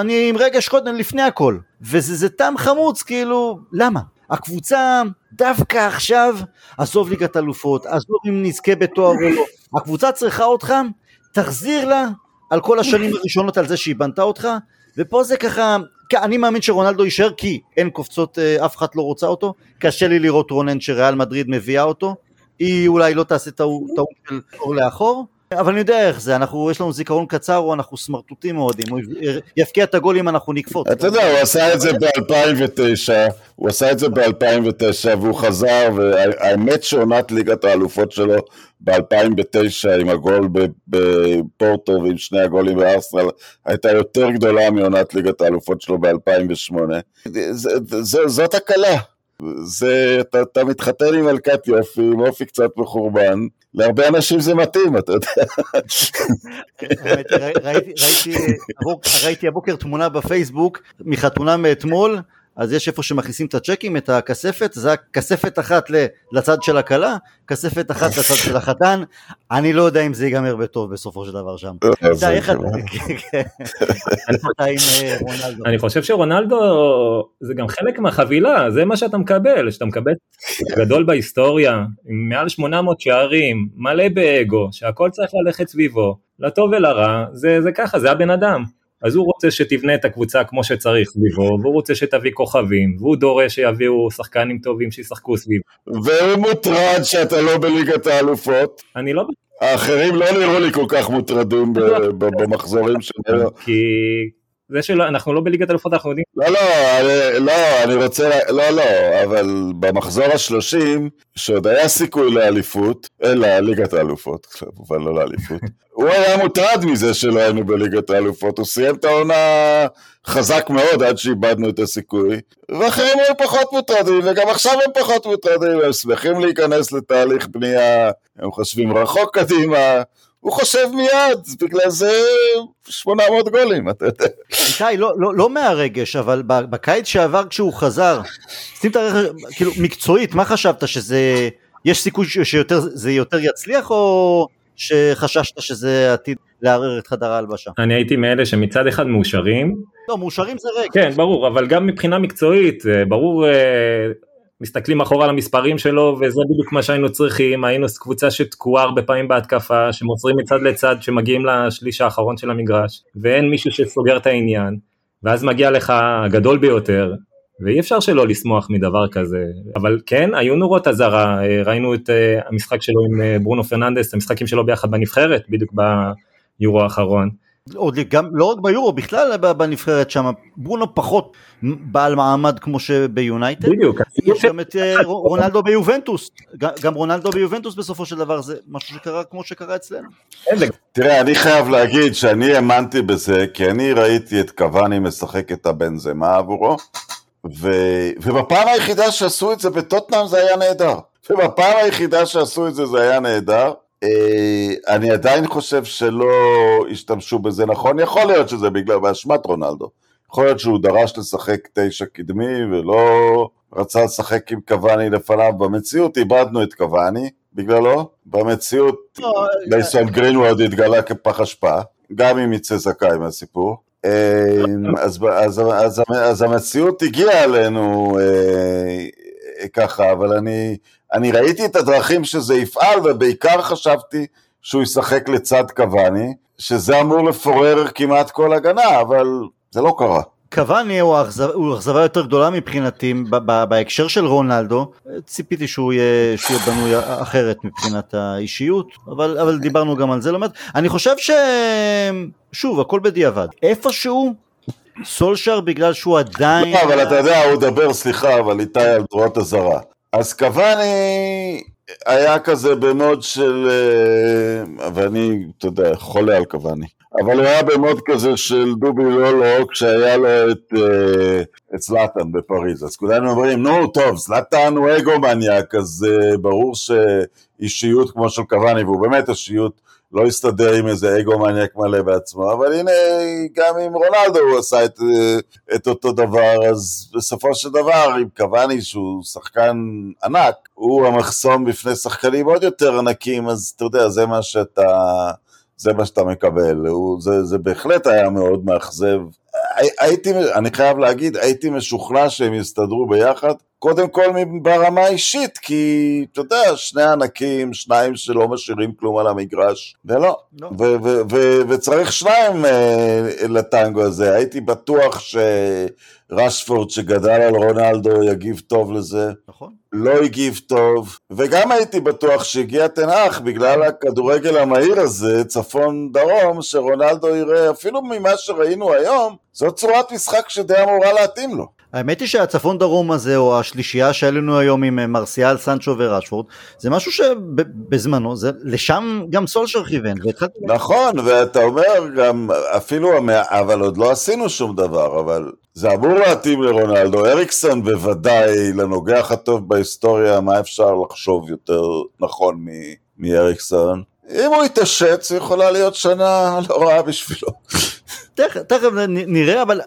אני עם רגש קודם לפני הכל. וזה טעם חמוץ כאילו למה? הקבוצה דווקא עכשיו עזוב ליגת אלופות עזוב אם נזכה בתואר לא הקבוצה צריכה אותך תחזיר לה על כל השנים הראשונות על זה שהיא בנתה אותך, ופה זה ככה, אני מאמין שרונלדו יישאר כי אין קופצות, אה, אף אחת לא רוצה אותו, קשה לי לראות רונן שריאל מדריד מביאה אותו, היא אולי לא תעשה טעות של אור לאחור, אבל אני יודע איך זה, אנחנו, יש לנו זיכרון קצר או אנחנו סמרטוטים מאוד, אם הוא יפקיע את הגול אם אנחנו נקפוץ. אתה יודע, הוא עשה את זה ב-2009, הוא עשה את זה ב-2009 והוא חזר, והאמת שעונת ליגת האלופות שלו ב-2009 עם הגול בפורטו ועם שני הגולים בארסנל הייתה יותר גדולה מעונת ליגת האלופות שלו ב-2008. זאת הקלה. זה, אתה, אתה מתחתן עם מלכת יופי, עם אופי קצת מחורבן, להרבה אנשים זה מתאים, אתה יודע. ראיתי הבוקר תמונה בפייסבוק מחתונה מאתמול, אז יש איפה שמכניסים את הצ'קים, את הכספת, זה הכספת אחת לצד של הכלה, כספת אחת לצד של החתן, אני לא יודע אם זה ייגמר בטוב בסופו של דבר שם. אה, אני חושב שרונלדו זה גם חלק מהחבילה, זה מה שאתה מקבל, שאתה מקבל גדול בהיסטוריה, עם מעל 800 שערים, מלא באגו, שהכל צריך ללכת סביבו, לטוב ולרע, זה ככה, זה הבן אדם. אז הוא רוצה שתבנה את הקבוצה כמו שצריך סביבו, והוא רוצה שתביא כוכבים, והוא דורש שיביאו שחקנים טובים שישחקו סביבו. והוא מוטרד שאתה לא בליגת האלופות. אני לא... האחרים לא נראו לי כל כך מוטרדים במחזורים שלנו. כי זה שאנחנו לא בליגת אלופות אנחנו יודעים. לא, לא, אני, לא, אני רוצה, לא, לא, אבל במחזור השלושים, שעוד היה סיכוי לאליפות, אלא ליגת האלופות, כמובן לא לאליפות, הוא היה מוטרד מזה שלא היינו בליגת האלופות, הוא סיים את העונה חזק מאוד עד שאיבדנו את הסיכוי, ואחרים היו פחות מוטרדים, וגם עכשיו הם פחות מוטרדים, הם שמחים להיכנס לתהליך בנייה, הם חושבים רחוק קדימה. הוא חושב מיד, בגלל זה 800 גולים, אתה יודע. איתי, לא, לא, לא מהרגש, אבל בקיץ שעבר כשהוא חזר, שים את הרכב, כאילו, מקצועית, מה חשבת, שזה, יש סיכוי שזה יותר יצליח, או שחששת שזה עתיד לערער את חדר ההלבשה? אני הייתי מאלה שמצד אחד מאושרים. לא, מאושרים זה ריק. כן, ברור, אבל גם מבחינה מקצועית, ברור... מסתכלים אחורה על המספרים שלו וזה בדיוק מה שהיינו צריכים, היינו קבוצה שתקועה הרבה פעמים בהתקפה, שמוסרים מצד לצד שמגיעים לשליש האחרון של המגרש, ואין מישהו שסוגר את העניין, ואז מגיע לך הגדול ביותר, ואי אפשר שלא לשמוח מדבר כזה, אבל כן, היו נורות אזהרה, ראינו את אה, המשחק שלו עם אה, ברונו פרננדס, המשחקים שלו ביחד בנבחרת, בדיוק ביורו האחרון. עוד גם לא רק ביורו בכלל בנבחרת שם ברונו פחות בעל מעמד כמו שביונייטד. בדיוק. יש גם את אה, רונלדו ביובנטוס גם רונלדו ביובנטוס בסופו של דבר זה משהו שקרה כמו שקרה אצלנו. תראה אני חייב להגיד שאני האמנתי בזה כי אני ראיתי את קוואני משחק את הבנזמה עבורו ו... ובפעם היחידה שעשו את זה בטוטנאם זה היה נהדר. ובפעם היחידה שעשו את זה זה היה נהדר. אה, אני עדיין חושב שלא השתמשו בזה נכון, יכול להיות שזה בגלל, באשמת רונלדו. יכול להיות שהוא דרש לשחק תשע קדמי ולא רצה לשחק עם קוואני לפניו. במציאות איבדנו את קוואני בגללו, במציאות לייסון לא, אה, גרינווד התגלה כפח אשפה, גם אם יצא זכאי מהסיפור. אה, אז, אז, אז, אז המציאות הגיעה אלינו ככה, אבל אני, אני ראיתי את הדרכים שזה יפעל, ובעיקר חשבתי שהוא ישחק לצד קוואני, שזה אמור לפורר כמעט כל הגנה, אבל זה לא קרה. קוואני הוא אכזבה יותר גדולה מבחינתי בהקשר של רונלדו, ציפיתי שהוא יהיה, שהוא יהיה בנוי אחרת מבחינת האישיות, אבל, אבל דיברנו גם על זה לא מעט. אני חושב ש... שוב, הכל בדיעבד. איפשהו סולשר בגלל שהוא עדיין... לא, אבל אתה יודע, הוא דבר, סליחה, אבל איתי על דרועות אזהרה. אז קוואני היה כזה במוד של, אה, ואני, אתה יודע, חולה על קוואני, אבל הוא היה במוד כזה של דובי לולו כשהיה לו את, אה, את זלאטן בפריז, אז כולנו אומרים, נו טוב, זלאטן הוא אגו מניאק, אז uh, ברור שאישיות כמו של קוואני, והוא באמת אישיות לא הסתדר עם איזה אגו מניאק מלא בעצמו, אבל הנה, גם עם רונלדו הוא עשה את, את אותו דבר, אז בסופו של דבר, עם קוואני שהוא שחקן ענק, הוא המחסום בפני שחקנים עוד יותר ענקים, אז אתה יודע, זה מה שאתה... זה מה שאתה מקבל, הוא, זה, זה בהחלט היה מאוד מאכזב. הייתי, אני חייב להגיד, הייתי משוכנע שהם יסתדרו ביחד, קודם כל ברמה האישית, כי אתה יודע, שני ענקים, שניים שלא משאירים כלום על המגרש, ולא, לא. ו- ו- ו- וצריך שניים uh, לטנגו הזה, הייתי בטוח שרשפורד שגדל על רונלדו יגיב טוב לזה, נכון. לא הגיב טוב, וגם הייתי בטוח שהגיע תנח בגלל הכדורגל המהיר הזה, צפון דרום, שרונלדו יראה, אפילו ממה שראינו היום, זאת צורת משחק שדי אמורה להתאים לו. האמת היא שהצפון דרום הזה או השלישייה שהיה לנו היום עם אה, מרסיאל, סנצ'ו ורשפורד זה משהו שבזמנו זה לשם גם סולשר כיוון. נכון ואתה אומר גם אפילו אבל עוד לא עשינו שום דבר אבל זה אמור להתאים לרונלדו אריקסון בוודאי לנוגח הטוב בהיסטוריה מה אפשר לחשוב יותר נכון מאריקסון. אם הוא יתעשת, זו יכולה להיות שנה לא רעה בשבילו. תכף נראה, אבל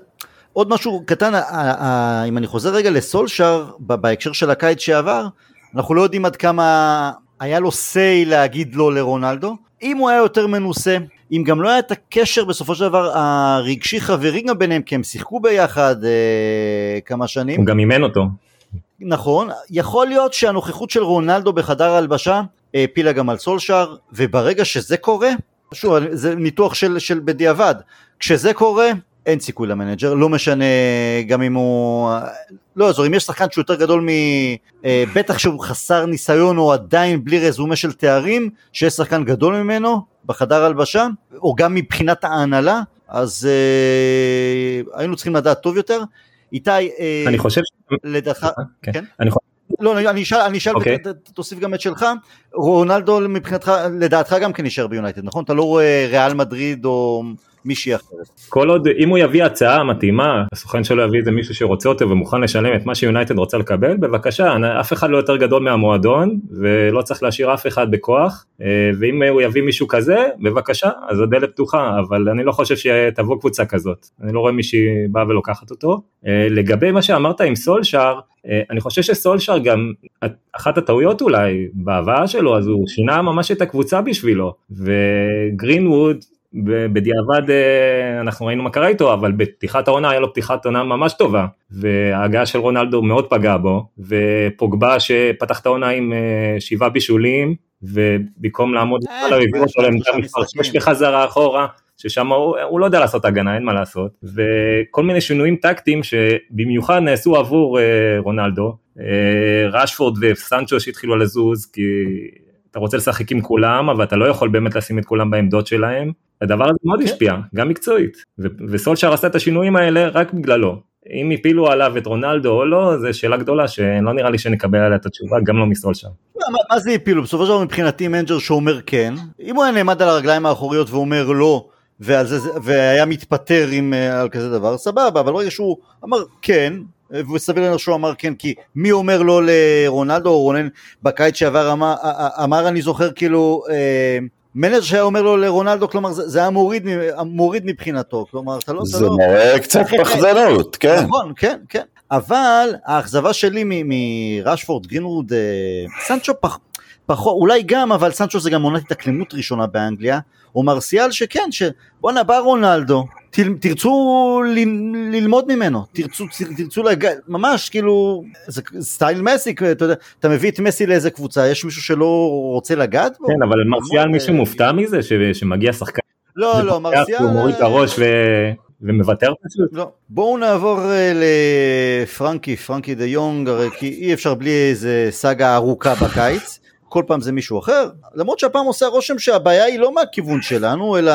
עוד משהו קטן, אם אני חוזר רגע לסולשר, בהקשר של הקיץ שעבר, אנחנו לא יודעים עד כמה היה לו say להגיד לא לרונלדו. אם הוא היה יותר מנוסה, אם גם לא היה את הקשר בסופו של דבר הרגשי חברי גם ביניהם, כי הם שיחקו ביחד אה, כמה שנים. הוא גם אימן אותו. נכון, יכול להיות שהנוכחות של רונלדו בחדר ההלבשה העפילה גם על סולשר, וברגע שזה קורה, שוב, זה ניתוח של, של בדיעבד, כשזה קורה, אין סיכוי למנג'ר, לא משנה גם אם הוא, לא יעזור, אם יש שחקן שהוא יותר גדול מ... אה, בטח שהוא חסר ניסיון או עדיין בלי רזומה של תארים, שיש שחקן גדול ממנו בחדר הלבשה, או גם מבחינת ההנהלה, אז אה, היינו צריכים לדעת טוב יותר. איתי, אה, אני חושב, לדעתך, כן? כן? אני חושב לא, אני אשאל, אני אשאל, okay. אוקיי. תוסיף גם את שלך, רונלדו מבחינתך, לדעתך גם כן יישאר ביונייטד, נכון? אתה לא רואה ריאל מדריד או מישהי אחרת. כל עוד, אם הוא יביא הצעה מתאימה, הסוכן שלו יביא איזה מישהו שרוצה אותו ומוכן לשלם את מה שיונייטד רוצה לקבל, בבקשה, אף אחד לא יותר גדול מהמועדון, ולא צריך להשאיר אף אחד בכוח, אה, ואם הוא יביא מישהו כזה, בבקשה, אז הדלת פתוחה, אבל אני לא חושב שתבוא קבוצה כזאת, אני לא רואה מישהי באה ולוקחת אותו. אה, לגבי מה שאמרת עם סולשאר, אה, אני חושב שסולשאר גם, אחת הטעויות אולי בהבאה שלו, אז הוא שינה ממש את הקבוצה בשבילו, וגרינווד בדיעבד אה, אנחנו ראינו מה קרה איתו, אבל בפתיחת העונה היה לו פתיחת עונה ממש טובה, וההגעה של רונלדו מאוד פגעה בו, ופוגבה שפתח את העונה עם אה, שבעה בישולים, ובמקום לעמוד על העביר אותו לעמדה מספר 6 בחזרה אחורה, ששם הוא, הוא לא יודע לעשות הגנה, אין מה לעשות, וכל מיני שינויים טקטיים שבמיוחד נעשו עבור אה, רונלדו, רשפורד וסנצ'ו שהתחילו לזוז, כי אתה רוצה לשחק עם כולם, אבל אתה לא יכול באמת לשים את כולם בעמדות שלהם. הדבר הזה מאוד. כן. השפיע, גם מקצועית. וסולשר עשה את השינויים האלה רק בגללו. אם הפילו עליו את רונלדו או לא, זו שאלה גדולה שלא נראה לי שנקבל עליה את התשובה, גם לא מסולשר. מה, מה זה הפילו? בסופו של דבר מבחינתי מנג'ר שאומר כן, אם הוא היה נעמד על הרגליים האחוריות ואומר לא, זה, והיה מתפטר עם, אה, על כזה דבר, סבבה, אבל ברגע שהוא אמר כן, וסביר לנו שהוא אמר כן, כי מי אומר לא לרונלדו או רונן בקיץ שעבר אמר, אמר אני זוכר כאילו אה, מנג'ר שהיה אומר לו לרונלדו, כלומר זה, היה מוריד, מוריד מבחינתו, כלומר אתה לא... זה לא... מראה קצת פחדנות, כן. נכון, כן, כן. אבל האכזבה שלי מרשפורד, גרינרוד, אה, סנצ'ו פח, פחות, אולי גם, אבל סנצ'ו זה גם עונת התאקלמות ראשונה באנגליה, או מרסיאל שכן, שבואנה בא רונלדו, תרצו ללמוד ממנו, תרצו, תרצו לג... ממש כאילו, זה סטייל מסי, אתה יודע, אתה מביא את מסי לאיזה קבוצה, יש מישהו שלא רוצה לגעת בו? כן, אבל מרסיאל מישהו מופתע מזה שמגיע שחקן? לא, לא, מרסיאל... הוא מוריד את הראש ו... ומוותר פשוט? לא. בואו נעבור אה, לפרנקי, פרנקי דה יונג, הרי כי אי אפשר בלי איזה סאגה ארוכה בקיץ. כל פעם זה מישהו אחר, למרות שהפעם עושה רושם שהבעיה היא לא מהכיוון שלנו, אלא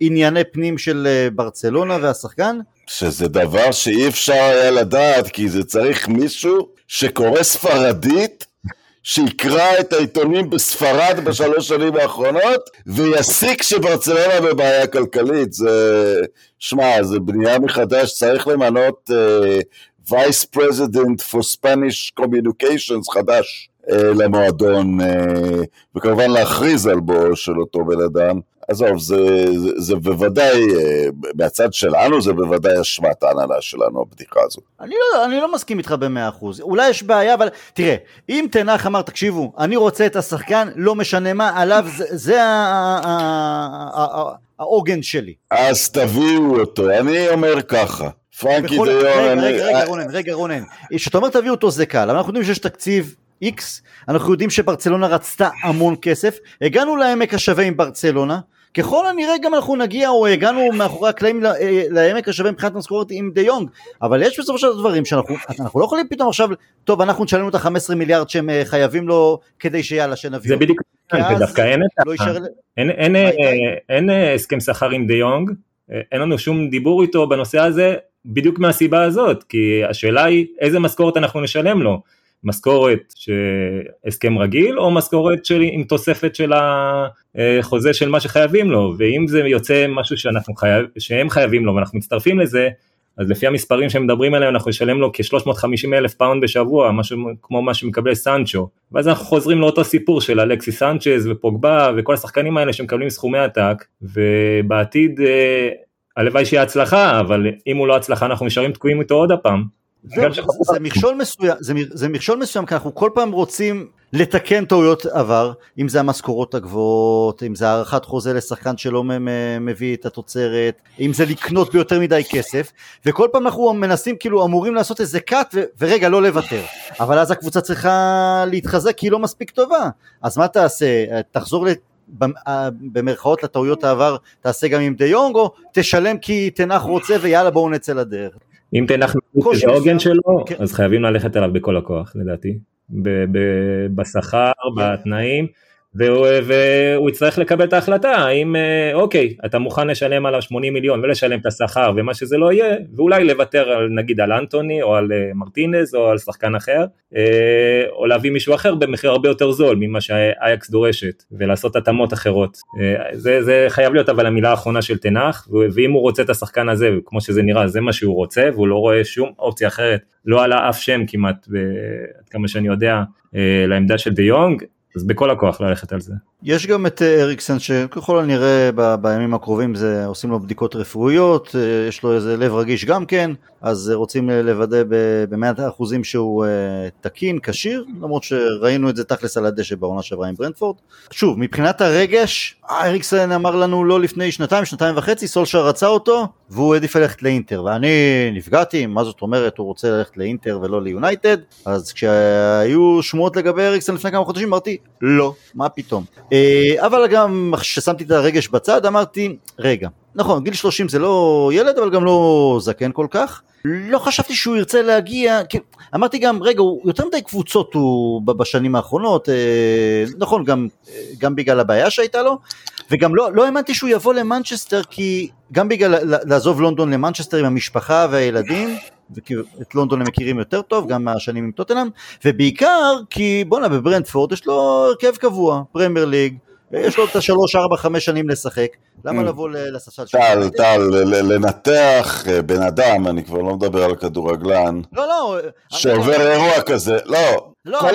ענייני פנים של אה, ברצלונה והשחקן. שזה דבר שאי אפשר היה לדעת, כי זה צריך מישהו שקורא ספרדית, שיקרא את העיתונים בספרד בשלוש שנים האחרונות, ויסיק שברצלונה בבעיה כלכלית. זה, שמע, זה בנייה מחדש, צריך למנות uh, Vice President for Spanish Communications חדש. אה, למועדון, אה, וכמובן להכריז על בואו של אותו בן אדם. עזוב, זה, זה, זה בוודאי, אה, מהצד שלנו זה בוודאי אשמת ההנהלה שלנו, הבדיחה הזאת. אני לא, אני לא מסכים איתך במאה אחוז. אולי יש בעיה, אבל תראה, אם תנח אמר, תקשיבו, אני רוצה את השחקן, לא משנה מה, עליו, זה, זה העוגן שלי. אז תביאו אותו, אני אומר ככה. פרנקי דיון, רגע, רגע, רגע, רונן, רגע, רונן. כשאתה אומר תביאו אותו זה קל, אבל אנחנו יודעים שיש תקציב X, אנחנו יודעים שברצלונה רצתה המון כסף, הגענו לעמק השווה עם ברצלונה, ככל הנראה גם אנחנו נגיע או הגענו מאחורי הקלעים אה, לעמק השווה מבחינת משכורת עם דה יונג, אבל יש בסופו של דברים שאנחנו לא יכולים פתאום עכשיו, טוב אנחנו נשלם את ה-15 מיליארד שהם אה, חייבים לו כדי שיאללה שנביא זה בדיוק, דווקא אין לא אין אה, הסכם שכר עם דה יונג, אין לנו שום דיבור איתו בנושא הזה, בדיוק מהסיבה הזאת, כי השאלה היא איזה משכורת אנחנו נשלם לו. משכורת הסכם רגיל או משכורת של, עם תוספת של החוזה של מה שחייבים לו ואם זה יוצא משהו שאנחנו חייב, שהם חייבים לו ואנחנו מצטרפים לזה אז לפי המספרים שמדברים עליהם אנחנו נשלם לו כ-350 אלף פאונד בשבוע, משהו כמו מה שמקבל סנצ'ו. ואז אנחנו חוזרים לאותו סיפור של אלכסיס סנצ'ז ופוגבה וכל השחקנים האלה שמקבלים סכומי עתק, ובעתיד אה, הלוואי שיהיה הצלחה, אבל אם הוא לא הצלחה אנחנו נשארים תקועים איתו עוד הפעם. זה מכשול מסוים, זה מכשול מסוים כי אנחנו כל פעם רוצים לתקן טעויות עבר, אם זה המשכורות הגבוהות, אם זה הארכת חוזה לשחקן שלא מביא את התוצרת, אם זה לקנות ביותר מדי כסף, וכל פעם אנחנו מנסים, כאילו אמורים לעשות איזה ו- ורגע לא לוותר, אבל אז הקבוצה צריכה להתחזק כי היא לא מספיק טובה, אז מה תעשה, תחזור במרכאות לטעויות העבר, תעשה גם עם דה יונג, או תשלם כי תנח רוצה ויאללה בואו נצא לדרך. אם תנח זה העוגן שלו, כן. אז חייבים ללכת עליו בכל הכוח לדעתי. בשכר, בתנאים, והוא, והוא יצטרך לקבל את ההחלטה האם אה, אוקיי אתה מוכן לשלם עליו 80 מיליון ולשלם את השכר ומה שזה לא יהיה ואולי לוותר על נגיד על אנטוני או על אה, מרטינז או על שחקן אחר אה, או להביא מישהו אחר במחיר הרבה יותר זול ממה שאייקס דורשת ולעשות התאמות אחרות. זה, זה חייב להיות אבל המילה האחרונה של תנח ואם הוא רוצה את השחקן הזה כמו שזה נראה זה מה שהוא רוצה והוא לא רואה שום אופציה אחרת לא עלה אף שם כמעט עד כמה שאני יודע לעמדה של דה יונג אז בכל הכוח ללכת על זה. יש גם את אה, אריקסן שככל הנראה בימים הקרובים זה עושים לו בדיקות רפואיות, אה, יש לו איזה לב רגיש גם כן, אז רוצים לוודא במאת האחוזים שהוא תקין, כשיר, למרות שראינו את זה תכלס על הדשא בעונה שעברה עם ברנדפורד. שוב, מבחינת הרגש, אריקסן אמר לנו לא לפני שנתיים, שנתיים וחצי, סולשר רצה אותו, והוא העדיף ללכת לאינטר, ואני נפגעתי, מה זאת אומרת, הוא רוצה ללכת לאינטר ולא ליונייטד, אז כשהיו שמועות לגבי אריקסן לפני כמה חודשים, אמרתי, לא, מה פתאום. אה, אבל גם כששמתי את הרגש בצד אמרתי, רגע, נכון, גיל 30 זה לא ילד אבל גם לא זקן כל כך. לא חשבתי שהוא ירצה להגיע, כי אמרתי גם, רגע, הוא יותר מדי קבוצות הוא בשנים האחרונות, אה, נכון, גם, גם בגלל הבעיה שהייתה לו, וגם לא, לא האמנתי שהוא יבוא למנצ'סטר, כי גם בגלל לעזוב לונדון למנצ'סטר עם המשפחה והילדים, ואת לונדון הם מכירים יותר טוב, גם מהשנים עם טוטנאם, ובעיקר כי בואנה בברנטפורד יש לו הרכב קבוע, פרמייר ליג, יש לו את השלוש, ארבע, חמש שנים לשחק, למה mm. לבוא לספסל שלו? טל, טל, לנתח אה, בן אדם, אני כבר לא מדבר על כדורגלן, לא, לא, שעובר אירוע כזה, לא, לא כל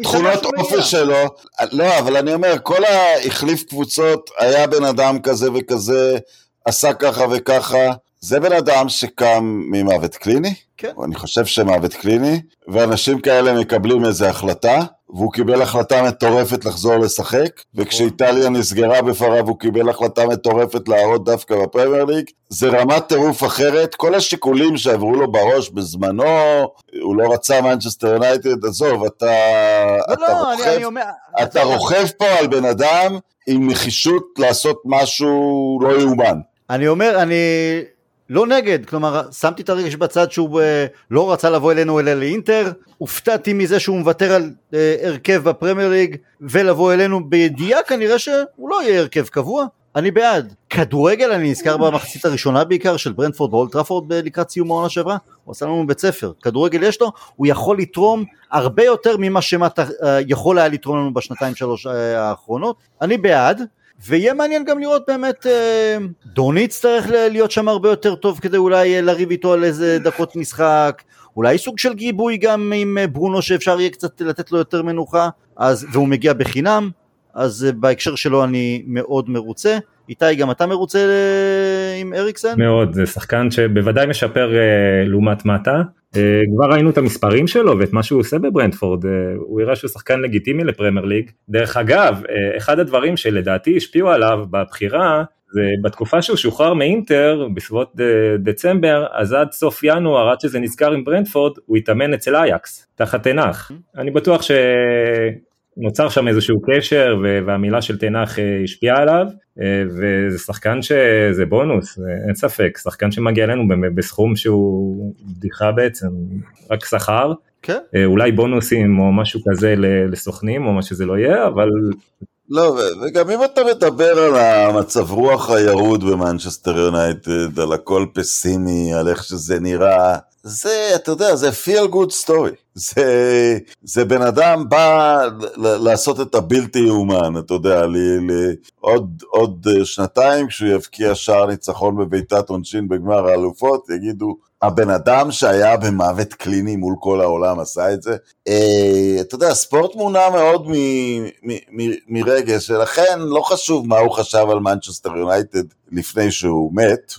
התכונות אופי שלו, לא, אבל אני אומר, כל החליף קבוצות, היה בן אדם כזה וכזה, עשה ככה וככה, זה בן אדם שקם ממוות קליני, כן. אני חושב שמוות קליני, ואנשים כאלה מקבלים איזו החלטה, והוא קיבל החלטה מטורפת לחזור לשחק, וכשאיטליה נסגרה בפריו הוא קיבל החלטה מטורפת להראות דווקא בפרמייר ליג. זה רמת טירוף אחרת, כל השיקולים שעברו לו בראש בזמנו, הוא לא רצה מנצ'סטר יונייטד, עזוב, אתה, לא, אתה, לא, רוכב, אני, אני אומר, אתה רוכב פה על בן אדם עם נחישות לעשות משהו לא יאומן. אני אומר, אני לא נגד, כלומר שמתי את הרגש בצד שהוא uh, לא רצה לבוא אלינו אלא לאינטר, הופתעתי מזה שהוא מוותר על uh, הרכב בפרמייר ליג ולבוא אלינו. בידיעה כנראה שהוא לא יהיה הרכב קבוע, אני בעד. כדורגל אני נזכר במחצית הראשונה בעיקר של ברנטפורד באולד טראפורד לקראת סיום העונה שעברה, הוא עשה לנו בית ספר, כדורגל יש לו, הוא יכול לתרום הרבה יותר ממה שמטה uh, יכול היה לתרום לנו בשנתיים שלוש uh, האחרונות, אני בעד, ויהיה מעניין גם לראות באמת, אה, דוני יצטרך להיות שם הרבה יותר טוב כדי אולי אה, לריב איתו על איזה דקות משחק, אולי סוג של גיבוי גם עם אה, ברונו שאפשר יהיה קצת לתת לו יותר מנוחה, אז, והוא מגיע בחינם, אז בהקשר שלו אני מאוד מרוצה. איתי, גם אתה מרוצה עם אריקסן? מאוד, זה שחקן שבוודאי משפר לעומת מטה. אה, כבר ראינו את המספרים שלו ואת מה שהוא עושה בברנדפורד, אה, הוא הראה שהוא שחקן לגיטימי לפרמייר ליג. דרך אגב, אה, אחד הדברים שלדעתי השפיעו עליו בבחירה, זה בתקופה שהוא שוחרר מאינטר, בסביבות דצמבר, אז עד סוף ינואר, עד שזה נזכר עם ברנדפורד, הוא התאמן אצל אייקס, תחת תנח. אני בטוח ש... נוצר שם איזשהו קשר והמילה של תנח אה, השפיעה עליו אה, וזה שחקן שזה בונוס, אין ספק, שחקן שמגיע אלינו בסכום שהוא בדיחה בעצם, רק שכר, כן. אה, אולי בונוסים או משהו כזה לסוכנים או מה שזה לא יהיה, אבל... לא, וגם אם אתה מדבר על המצב רוח הירוד במנצ'סטר יונייטד, על הכל פסימי, על איך שזה נראה, זה, אתה יודע, זה feel good story. זה, זה בן אדם בא לעשות את הבלתי יאומן, אתה יודע, ל, ל, עוד, עוד שנתיים כשהוא יבקיע שער ניצחון בבעיטת עונשין בגמר האלופות, יגידו, הבן אדם שהיה במוות קליני מול כל העולם עשה את זה. אה, אתה יודע, ספורט מונע מאוד מרגש, ולכן לא חשוב מה הוא חשב על מנצ'סטר יונייטד לפני שהוא מת,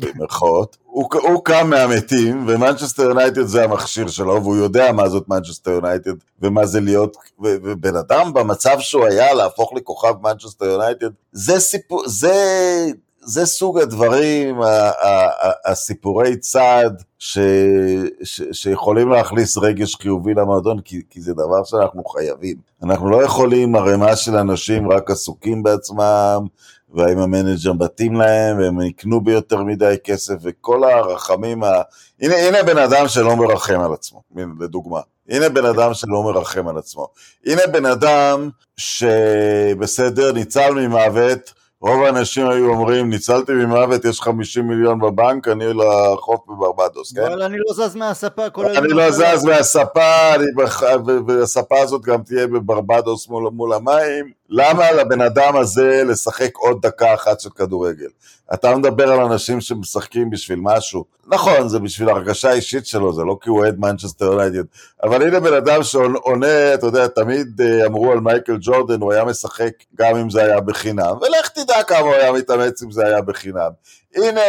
במרכאות. הוא, קם מהמתים, ומנצ'סטר יונייטד זה המכשיר שלו, והוא יודע מה זאת מנצ'סטר יונייטד, ומה זה להיות, ובן אדם במצב שהוא היה להפוך לכוכב מנצ'סטר יונייטד, זה סיפור, זה... זה סוג הדברים, הסיפורי צד ש, ש, שיכולים להכניס רגש חיובי למועדון, כי, כי זה דבר שאנחנו חייבים. אנחנו לא יכולים ערימה של אנשים רק עסוקים בעצמם, והאם המנג'ר מתאים להם, והם יקנו ביותר מדי כסף, וכל הרחמים ה... הנה, הנה בן אדם שלא מרחם על עצמו, לדוגמה. הנה בן אדם שלא מרחם על עצמו. הנה בן אדם שבסדר, ניצל ממוות, רוב האנשים היו אומרים, ניצלתי ממוות, יש 50 מיליון בבנק, אני לחוף בברבדוס, כן? אבל אני לא זז מהספה כל אני לא זז מהספה, והספה הזאת גם תהיה בברבדוס מול, מול המים. למה לבן אדם הזה לשחק עוד דקה אחת של כדורגל? אתה מדבר על אנשים שמשחקים בשביל משהו. נכון, זה בשביל הרגשה האישית שלו, זה לא כי הוא אוהד מנצ'סטר יונייטד. אבל הנה בן אדם שעונה, אתה יודע, תמיד אה, אמרו על מייקל ג'ורדן, הוא היה משחק גם אם זה היה בחינם. ולך תדע כמה הוא היה מתאמץ אם זה היה בחינם. הנה,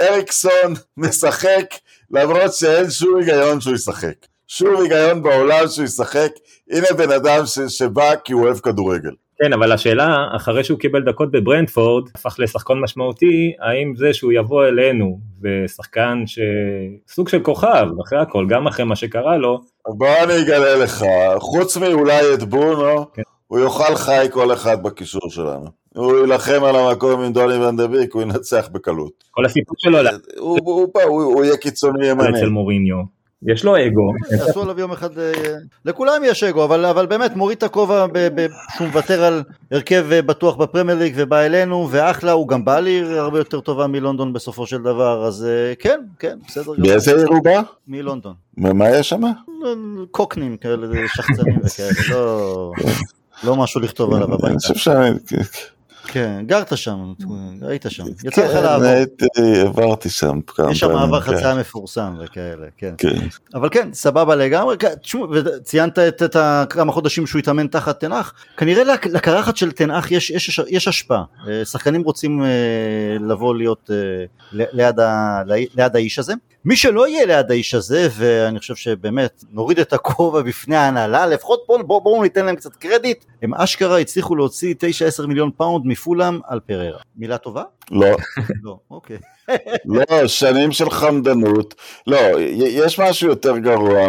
אריקסון משחק, למרות שאין שום היגיון שהוא ישחק. שום היגיון בעולם שהוא ישחק. הנה בן אדם ש- שבא כי הוא אוהב כדורגל. כן, אבל השאלה, אחרי שהוא קיבל דקות בברנדפורד, הפך לשחקן משמעותי, האם זה שהוא יבוא אלינו, ושחקן שסוג של כוכב, אחרי הכל, גם אחרי מה שקרה לו. בוא אני אגלה לך, חוץ מאולי את בונו, כן. הוא יאכל חי כל אחד בקישור שלנו. הוא יילחם על המקום עם דוני ונדביק, הוא ינצח בקלות. כל הסיפור שלו, הוא, הוא, הוא, הוא יהיה קיצוני ימני. אצל מוריניו. יש לו אגו. עשו עליו יום אחד, אה, לכולם יש אגו, אבל, אבל באמת מוריד את הכובע שהוא מוותר על הרכב אה, בטוח בפרמייר ליג ובא אלינו, ואחלה, הוא גם בא לי הרבה יותר טובה מלונדון בסופו של דבר, אז אה, כן, כן, בסדר גמור. מאיזה עיר הוא בא? מלונדון. ומה יש שם? קוקנים כאלה, שחצנים וכאלה, לא, לא משהו לכתוב עליו הביתה. כן, גרת שם, היית שם, יצא לך לעבור. כן, עברתי שם כמה פעמים. יש שם מעבר כן. חצייה מפורסם וכאלה, כן. כן. אבל כן, סבבה לגמרי, תשמעו, ציינת את כמה חודשים שהוא התאמן תחת טן האח, כנראה לקרחת של טן האח יש השפעה, אה, שחקנים רוצים אה, לבוא להיות אה, ליד האיש הזה. מי שלא יהיה ליד האיש הזה, ואני חושב שבאמת נוריד את הכובע בפני ההנהלה, לפחות בואו בוא, בוא ניתן להם קצת קרדיט, הם אשכרה הצליחו להוציא 9-10 מיליון פאונד מפולהאם על פריירה. מילה טובה? לא. לא, אוקיי. לא, שנים של חמדנות. לא, יש משהו יותר גרוע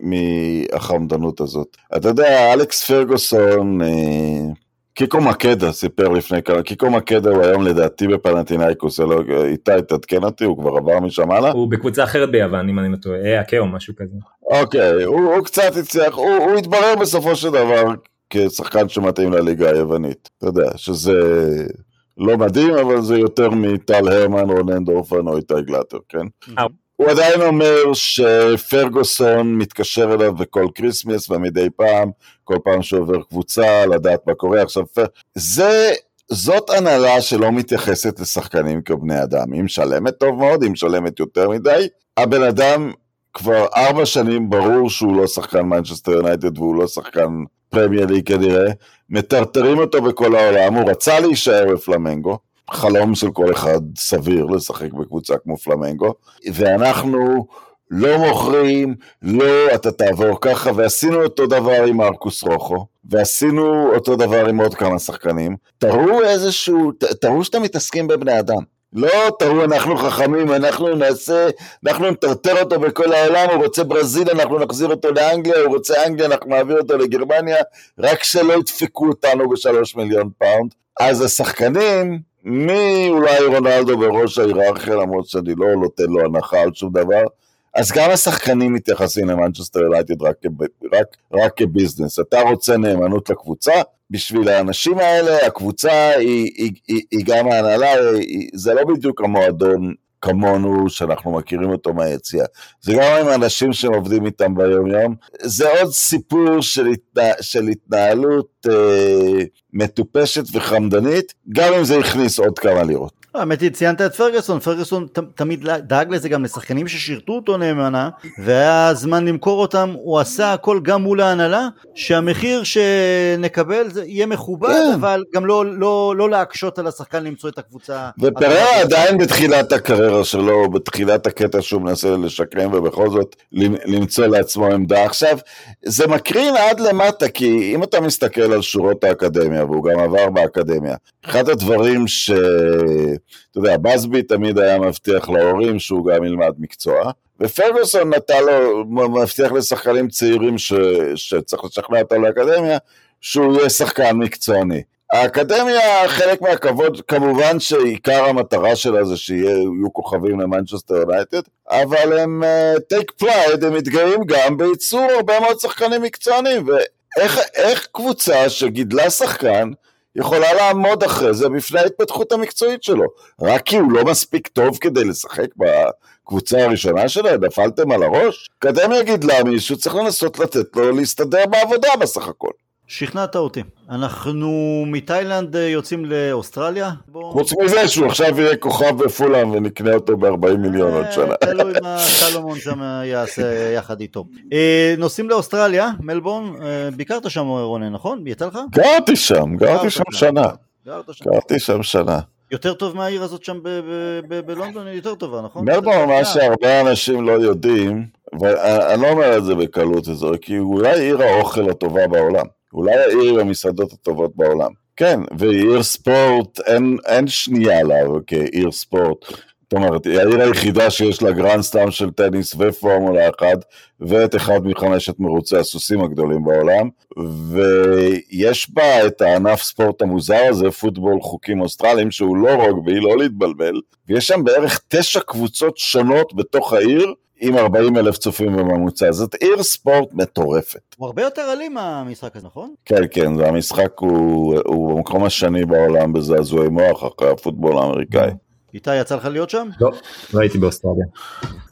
מהחמדנות הזאת. אתה יודע, אלכס פרגוסון... אה, קיקו מקדה סיפר לפני כמה, קיקו מקדה הוא היום לדעתי בפנטינאיקוס, לא, איתי תעדכן אותי, הוא כבר עבר משם הלאה? הוא בקבוצה אחרת ביוון, אם אני לא טועה, אקה או משהו כזה. אוקיי, הוא, הוא קצת הצליח, הוא, הוא התברר בסופו של דבר כשחקן שמתאים לליגה היוונית, אתה יודע, שזה לא מדהים, אבל זה יותר מטל הרמן, רונן דורפן או איתי גלטר, כן? אה, הוא עדיין אומר שפרגוסון מתקשר אליו בכל כריסמס ומדי פעם, כל פעם שעובר קבוצה, לדעת מה קורה. עכשיו, זה, זאת הנהלה שלא מתייחסת לשחקנים כבני אדם. היא משלמת טוב מאוד, היא משלמת יותר מדי. הבן אדם כבר ארבע שנים ברור שהוא לא שחקן מנצ'סטר יונייטד והוא לא שחקן פרמייר ליג כנראה. מטרטרים אותו בכל העולם, הוא רצה להישאר בפלמנגו. חלום של כל אחד סביר לשחק בקבוצה כמו פלמנגו, ואנחנו לא מוכרים, לא אתה תעבור ככה, ועשינו אותו דבר עם מרקוס רוחו, ועשינו אותו דבר עם עוד כמה שחקנים. תראו איזשהו, תראו שאתם מתעסקים בבני אדם. לא תראו אנחנו חכמים, אנחנו נעשה, אנחנו נטרטר אותו בכל העולם, הוא רוצה ברזיל, אנחנו נחזיר אותו לאנגליה, הוא רוצה אנגליה, אנחנו נעביר אותו לגרמניה, רק שלא ידפקו אותנו בשלוש מיליון פאונד. אז השחקנים, מי אולי רונלדו בראש ההיררכיה, למרות שאני לא נותן לו הנחה על שום דבר, אז גם השחקנים מתייחסים למנצ'סטר יונייטד רק, רק, רק כביזנס. אתה רוצה נאמנות לקבוצה, בשביל האנשים האלה הקבוצה היא, היא, היא, היא גם ההנהלה, זה לא בדיוק המועדון כמונו, שאנחנו מכירים אותו מהיציאה. זה גם עם אנשים שעובדים איתם ביום-יום. זה עוד סיפור של, התנה, של התנהלות אה, מטופשת וחמדנית, גם אם זה הכניס עוד כמה לירות. האמת היא, ציינת את פרגוסון, פרגוסון תמיד דאג לזה גם לשחקנים ששירתו אותו נאמנה, והיה זמן למכור אותם, הוא עשה הכל גם מול ההנהלה, שהמחיר שנקבל זה יהיה מכובד, כן. אבל גם לא, לא, לא להקשות על השחקן למצוא את הקבוצה. ופררה עדיין בתחילת הקריירה שלו, בתחילת הקטע שהוא מנסה לשקם, ובכל זאת למצוא לעצמו עמדה. עכשיו, זה מקרין עד למטה, כי אם אתה מסתכל על שורות האקדמיה, והוא גם עבר באקדמיה, אחד הדברים ש... אתה יודע, בסבי תמיד היה מבטיח להורים שהוא גם ילמד מקצוע, ופרגוסון נתן לו, מבטיח לשחקנים צעירים ש, שצריך לשכנע אותם לאקדמיה, שהוא יהיה שחקן מקצועני. האקדמיה, חלק מהכבוד, כמובן שעיקר המטרה שלה זה שיהיו כוכבים למנצ'סטר יונייטד, אבל הם uh, take pride, הם מתגאים גם בייצור הרבה מאוד שחקנים מקצוענים, ואיך קבוצה שגידלה שחקן, יכולה לעמוד אחרי זה בפני ההתפתחות המקצועית שלו. רק כי הוא לא מספיק טוב כדי לשחק בקבוצה הראשונה שלה, נפלתם על הראש? אקדמיה גידלה מישהו, צריך לנסות לתת לו להסתדר בעבודה בסך הכל. שכנעת אותי. אנחנו מתאילנד אה, יוצאים לאוסטרליה? חוץ מזה שהוא עכשיו יהיה כוכב בפולאם ונקנה אותו ב-40 מיליון עוד שנה. אה, תלוי מה סלומון שם יעשה יחד איתו. אה, נוסעים לאוסטרליה, מלבורן, ביקרת שם רונן, נכון? יצא לך? גרתי שם, גרתי שם שנה. גרתי שם שנה. יותר טוב מהעיר הזאת שם בלונדון, היא יותר טובה, נכון? מלבורן, מה שהרבה אנשים לא יודעים, ואני לא אומר את זה בקלות, כי אולי עיר האוכל הטובה בעולם. אולי העיר עם המסעדות הטובות בעולם. כן, ועיר ספורט, אין, אין שנייה לה כעיר ספורט. זאת אומרת, היא העיר היחידה שיש לה גרנד סלאם של טניס ופורמולה אחד, ואת אחד מחמשת מרוצי הסוסים הגדולים בעולם, ויש בה את הענף ספורט המוזר הזה, פוטבול חוקים אוסטרליים, שהוא לא רוגבי, לא להתבלבל, ויש שם בערך תשע קבוצות שונות בתוך העיר, עם 40 אלף צופים בממוצע, זאת עיר ספורט מטורפת. הוא הרבה יותר אלים המשחק הזה, נכון? כן, כן, המשחק הוא, הוא במקום השני בעולם בזעזועי מוח אחרי הפוטבול האמריקאי. איתי, יצא לך להיות שם? לא, לא הייתי באוסטרליה.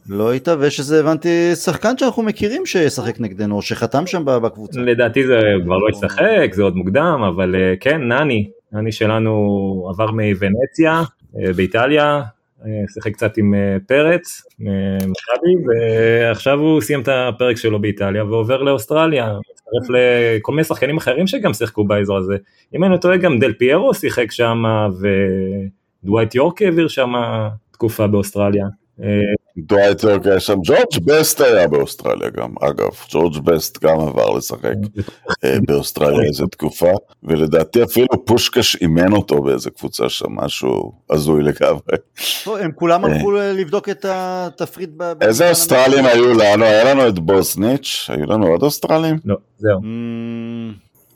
לא היית, ויש איזה, הבנתי, שחקן שאנחנו מכירים שישחק נגדנו, או שחתם שם בקבוצה. לדעתי זה כבר לא ישחק, זה עוד מוקדם, אבל אה, כן, נני, נני שלנו עבר מוונציה אה, באיטליה, שיחק קצת עם אה, פרץ, מכבי, ועכשיו הוא סיים את הפרק שלו באיטליה ועובר לאוסטרליה, מצטרף לכל מיני שחקנים אחרים שגם שיחקו באזור הזה. אם אני לא טועה גם דל פיירו שיחק שם, ודווייט יורק העביר שם תקופה באוסטרליה. דווייט יורק היה שם, ג'ורג' בסט היה באוסטרליה גם, אגב, ג'ורג' בסט גם עבר לשחק אה, באוסטרליה איזה תקופה, ולדעתי אפילו פושקש אימן אותו באיזה קבוצה שם, משהו הזוי לגמרי. הם כולם אה. הלכו לבדוק את התפריט. איזה אוסטרלים היו לנו? היה לנו את בוסניץ', היו לנו עוד אוסטרלים? לא, זהו.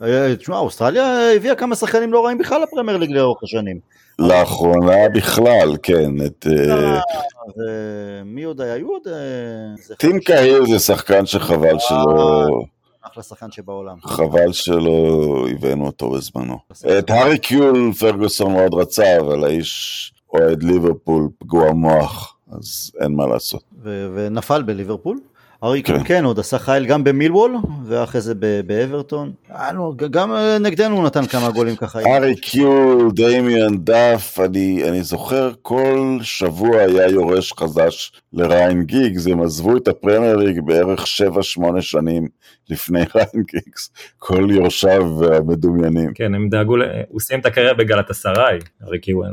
אה, תשמע, אוסטרליה הביאה כמה שחקנים לא רעים בכלל לפרמייר ליג לאורך השנים. לאחרונה בכלל, כן. את, אה, מי עוד היה? היו עוד... אה, טים קהיר זה שחקן שחבל שלא... אחלה שחקן שבעולם. חבל שלא הבאנו אותו בזמנו. את הארי קיול פרגוסון מאוד רצה, אבל האיש אוהד ליברפול פגוע מוח, אז אין מה לעשות. ונפל בליברפול? ארי כן. כן עוד עשה חייל גם במילוול ואחרי זה באברטון גם אה, נגדנו הוא נתן כמה גולים ככה. ארי קיול, דמיאן דאף, אני, אני זוכר כל שבוע היה יורש חדש לריין גיגס, הם עזבו את הפרמייר ליג בערך 7-8 שנים לפני ריין גיגס, כל יורשיו המדומיינים. כן, הם דאגו, הוא סיים את הקריירה בגלת אסריי, ארי קיול,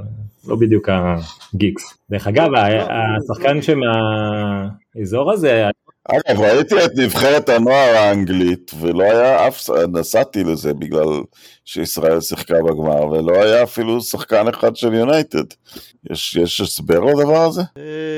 לא בדיוק הגיגס. דרך אגב, השחקן שמהאזור הזה, אגב, ראיתי את נבחרת הנוער האנגלית, ולא היה אף, נסעתי לזה בגלל שישראל שיחקה בגמר, ולא היה אפילו שחקן אחד של יונייטד. יש, יש הסבר לדבר הזה?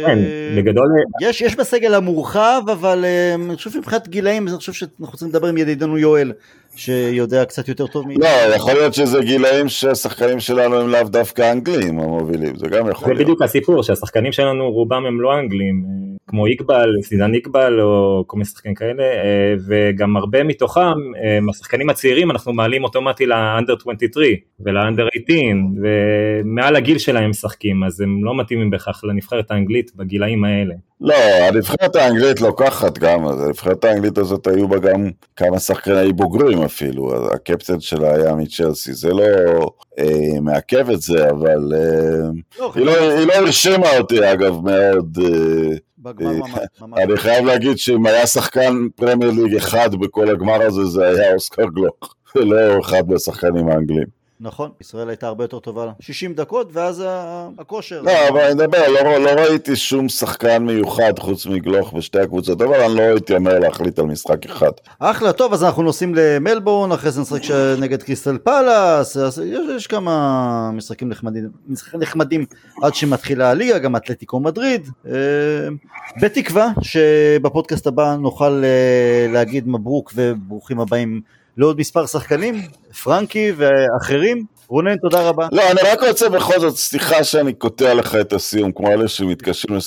כן, בגדול... יש, יש בסגל המורחב, אבל אה, אני חושב שמבחינת גילאים, אני חושב שאנחנו רוצים לדבר עם ידידנו יואל, שיודע קצת יותר טוב מאיתנו. לא, יכול להיות שזה גילאים שהשחקנים שלנו הם לאו דווקא אנגלים המובילים, זה גם יכול להיות. זה בדיוק הסיפור, שהשחקנים שלנו רובם הם לא אנגלים, כמו איקבל, סידן איקבל או כל מיני שחקנים כאלה, אה, וגם הרבה מתוכם, אה, השחקנים הצעירים, אנחנו מעלים אוטומטי לאנדר 23 ולאנדר 18 ומעל הגיל שלהם משחקים אז הם לא מתאימים בהכרח לנבחרת האנגלית בגילאים האלה. לא, הנבחרת האנגלית לוקחת גם, הנבחרת האנגלית הזאת היו בה גם כמה שחקני בוגרים אפילו, הקפטן שלה היה מצ'לסי, זה לא אה, מעכב את זה, אבל אה, לא, היא, לא, היא לא הרשימה אותי אגב מאוד. אה, אה, אני חייב להגיד שאם היה שחקן פרמייר ליג אחד בכל הגמר הזה, זה היה אוסקר גלוק, ולא אחד מהשחקנים האנגלים. נכון, ישראל הייתה הרבה יותר טובה 60 דקות ואז הכושר. לא, אבל אני מדבר, לא, לא ראיתי שום שחקן מיוחד חוץ מגלוך בשתי הקבוצות, אבל אני לא הייתי אומר להחליט על משחק אחד. אחלה, טוב, אז אנחנו נוסעים למלבורן, אחרי זה נשחק נגד קריסטל פאלאס, יש, יש כמה משחקים נחמדים, נחמדים עד שמתחילה הליגה, גם אתלטיקו מדריד. אה, בתקווה שבפודקאסט הבא נוכל אה, להגיד מברוק וברוכים הבאים לעוד מספר שחקנים, פרנקי ואחרים. רונן, תודה רבה. לא, אני רק רוצה בכל זאת, סליחה שאני קוטע לך את הסיום, כמו אלה שמתקשרים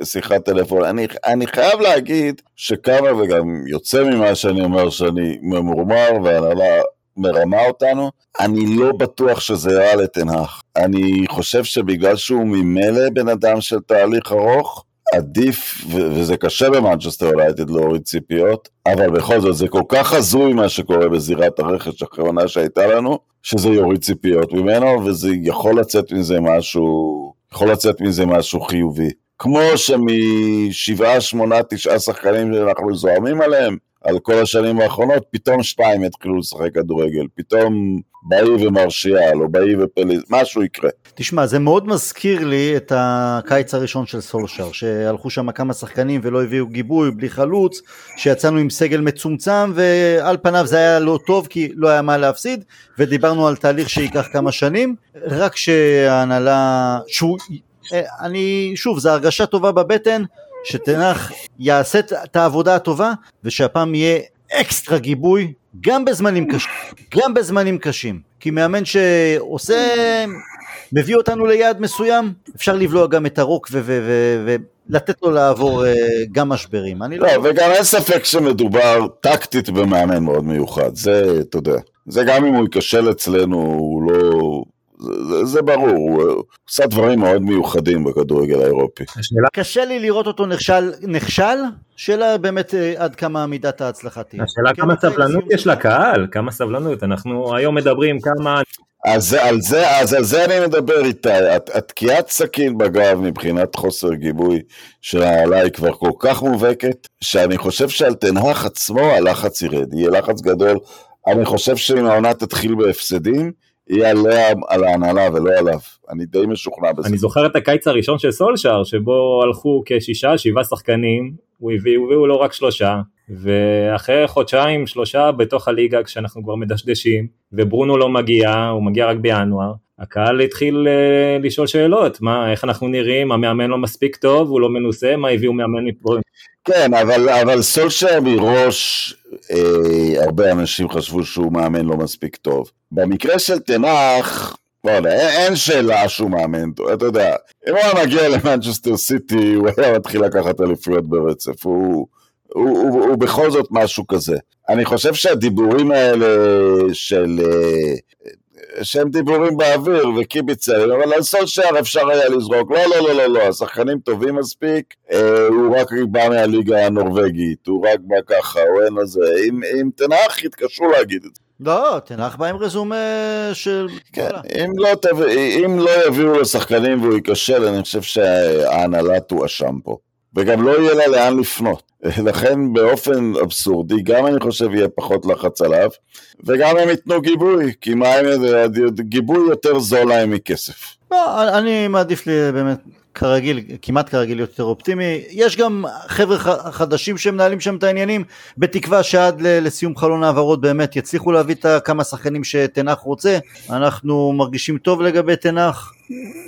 לשיחת טלפון. אני, אני חייב להגיד שכמה, וגם יוצא ממה שאני אומר שאני ממורמר, והנהלה מרמה אותנו, אני לא בטוח שזה רע לתנח. אני חושב שבגלל שהוא ממילא בן אדם של תהליך ארוך, עדיף, וזה קשה במנצ'סטר יונייטד להוריד ציפיות, אבל בכל זאת זה כל כך הזוי מה שקורה בזירת הרכש האחרונה שהייתה לנו, שזה יוריד ציפיות ממנו, וזה יכול לצאת מזה משהו, יכול לצאת מזה משהו חיובי. כמו שמשבעה, שמונה, תשעה שחקנים שאנחנו זוהמים עליהם, על כל השנים האחרונות, פתאום שתיים יתחילו לשחק כדורגל, פתאום באי ומרשיאל, או באי ופליז, משהו יקרה. תשמע, זה מאוד מזכיר לי את הקיץ הראשון של סולשר, שהלכו שם כמה שחקנים ולא הביאו גיבוי, בלי חלוץ, שיצאנו עם סגל מצומצם, ועל פניו זה היה לא טוב כי לא היה מה להפסיד, ודיברנו על תהליך שייקח כמה שנים, רק שההנהלה, שהוא, אה, אני, שוב, זו הרגשה טובה בבטן, שתנח יעשה את העבודה הטובה, ושהפעם יהיה אקסטרה גיבוי, גם בזמנים קשים, גם בזמנים קשים. כי מאמן שעושה, מביא אותנו ליעד מסוים, אפשר לבלוע גם את הרוק ולתת לו לעבור אה, גם משברים. לא, לא, וגם אין ספק שמדובר טקטית במאמן מאוד מיוחד, זה, אתה יודע. זה גם אם הוא ייכשל אצלנו, הוא לא... זה, זה ברור, הוא עושה דברים מאוד מיוחדים בכדורגל האירופי. השאלה... קשה לי לראות אותו נכשל, נכשל? שאלה באמת אה, עד כמה מידת ההצלחה תהיה. השאלה כמה סבלנות יש לקהל, כמה סבלנות, אנחנו היום מדברים כמה... אז על זה, אז על זה אני מדבר איתי, התקיעת סכין בגב מבחינת חוסר גיבוי של העלה היא כבר כל כך מובהקת, שאני חושב שעל תנהך עצמו הלחץ ירד, יהיה לחץ גדול. אני חושב שאם העונה תתחיל בהפסדים, יהיה עליה, על ההנהלה ולא עליו. אני די משוכנע בזה. אני זוכר את הקיץ הראשון של סולשאר, שבו הלכו כשישה, שבעה שחקנים, הוא הביא, הביאו לו רק שלושה, ואחרי חודשיים, שלושה בתוך הליגה, כשאנחנו כבר מדשדשים, וברונו לא מגיע, הוא מגיע רק בינואר, הקהל התחיל uh, לשאול שאלות, מה, איך אנחנו נראים, המאמן לא מספיק טוב, הוא לא מנוסה, מה הביאו מאמן מפה? כן, אבל, אבל סולשר מראש, אה, הרבה אנשים חשבו שהוא מאמן לא מספיק טוב. במקרה של תנח, יודע, אין, אין שאלה שהוא מאמן טוב, אתה יודע, אם הוא היה מגיע למנצ'סטר סיטי, הוא היה מתחיל לקחת אליפויות ברצף, הוא, הוא, הוא, הוא בכל זאת משהו כזה. אני חושב שהדיבורים האלה של אה, שהם דיבורים באוויר וקיביצרים, אבל על סולשייר אפשר היה לזרוק, לא, לא, לא, לא, לא, השחקנים טובים מספיק, אה, הוא רק בא מהליגה הנורבגית, הוא רק בא ככה, הוא אין לזה, אם, אם תנח יתקשרו להגיד את זה. לא, תנח בא עם רזומה של... כן, אם לא, תב... אם לא יביאו לשחקנים והוא ייכשל, אני חושב שההנהלה תואשם פה. וגם לא יהיה לה לאן לפנות. לכן באופן אבסורדי, גם אני חושב יהיה פחות לחץ עליו, וגם הם ייתנו גיבוי, כי מה הם, גיבוי יותר זול להם מכסף. לא, אני מעדיף לי באמת כרגיל, כמעט כרגיל יותר אופטימי. יש גם חבר'ה חדשים שמנהלים שם את העניינים, בתקווה שעד לסיום חלון העברות באמת יצליחו להביא את כמה שחקנים שתנח רוצה. אנחנו מרגישים טוב לגבי תנח,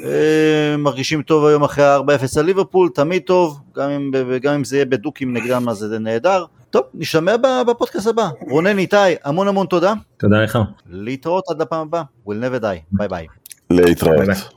אה, מרגישים טוב היום אחרי ה-4-0 על ליברפול, תמיד טוב, גם אם, גם אם זה יהיה בדוקים נגדם אז זה נהדר. טוב, נשמע בפודקאסט הבא. רונן איתי, המון המון תודה. תודה לך. להתראות עד לפעם הבאה. We'll never die. ביי ביי. להתראות.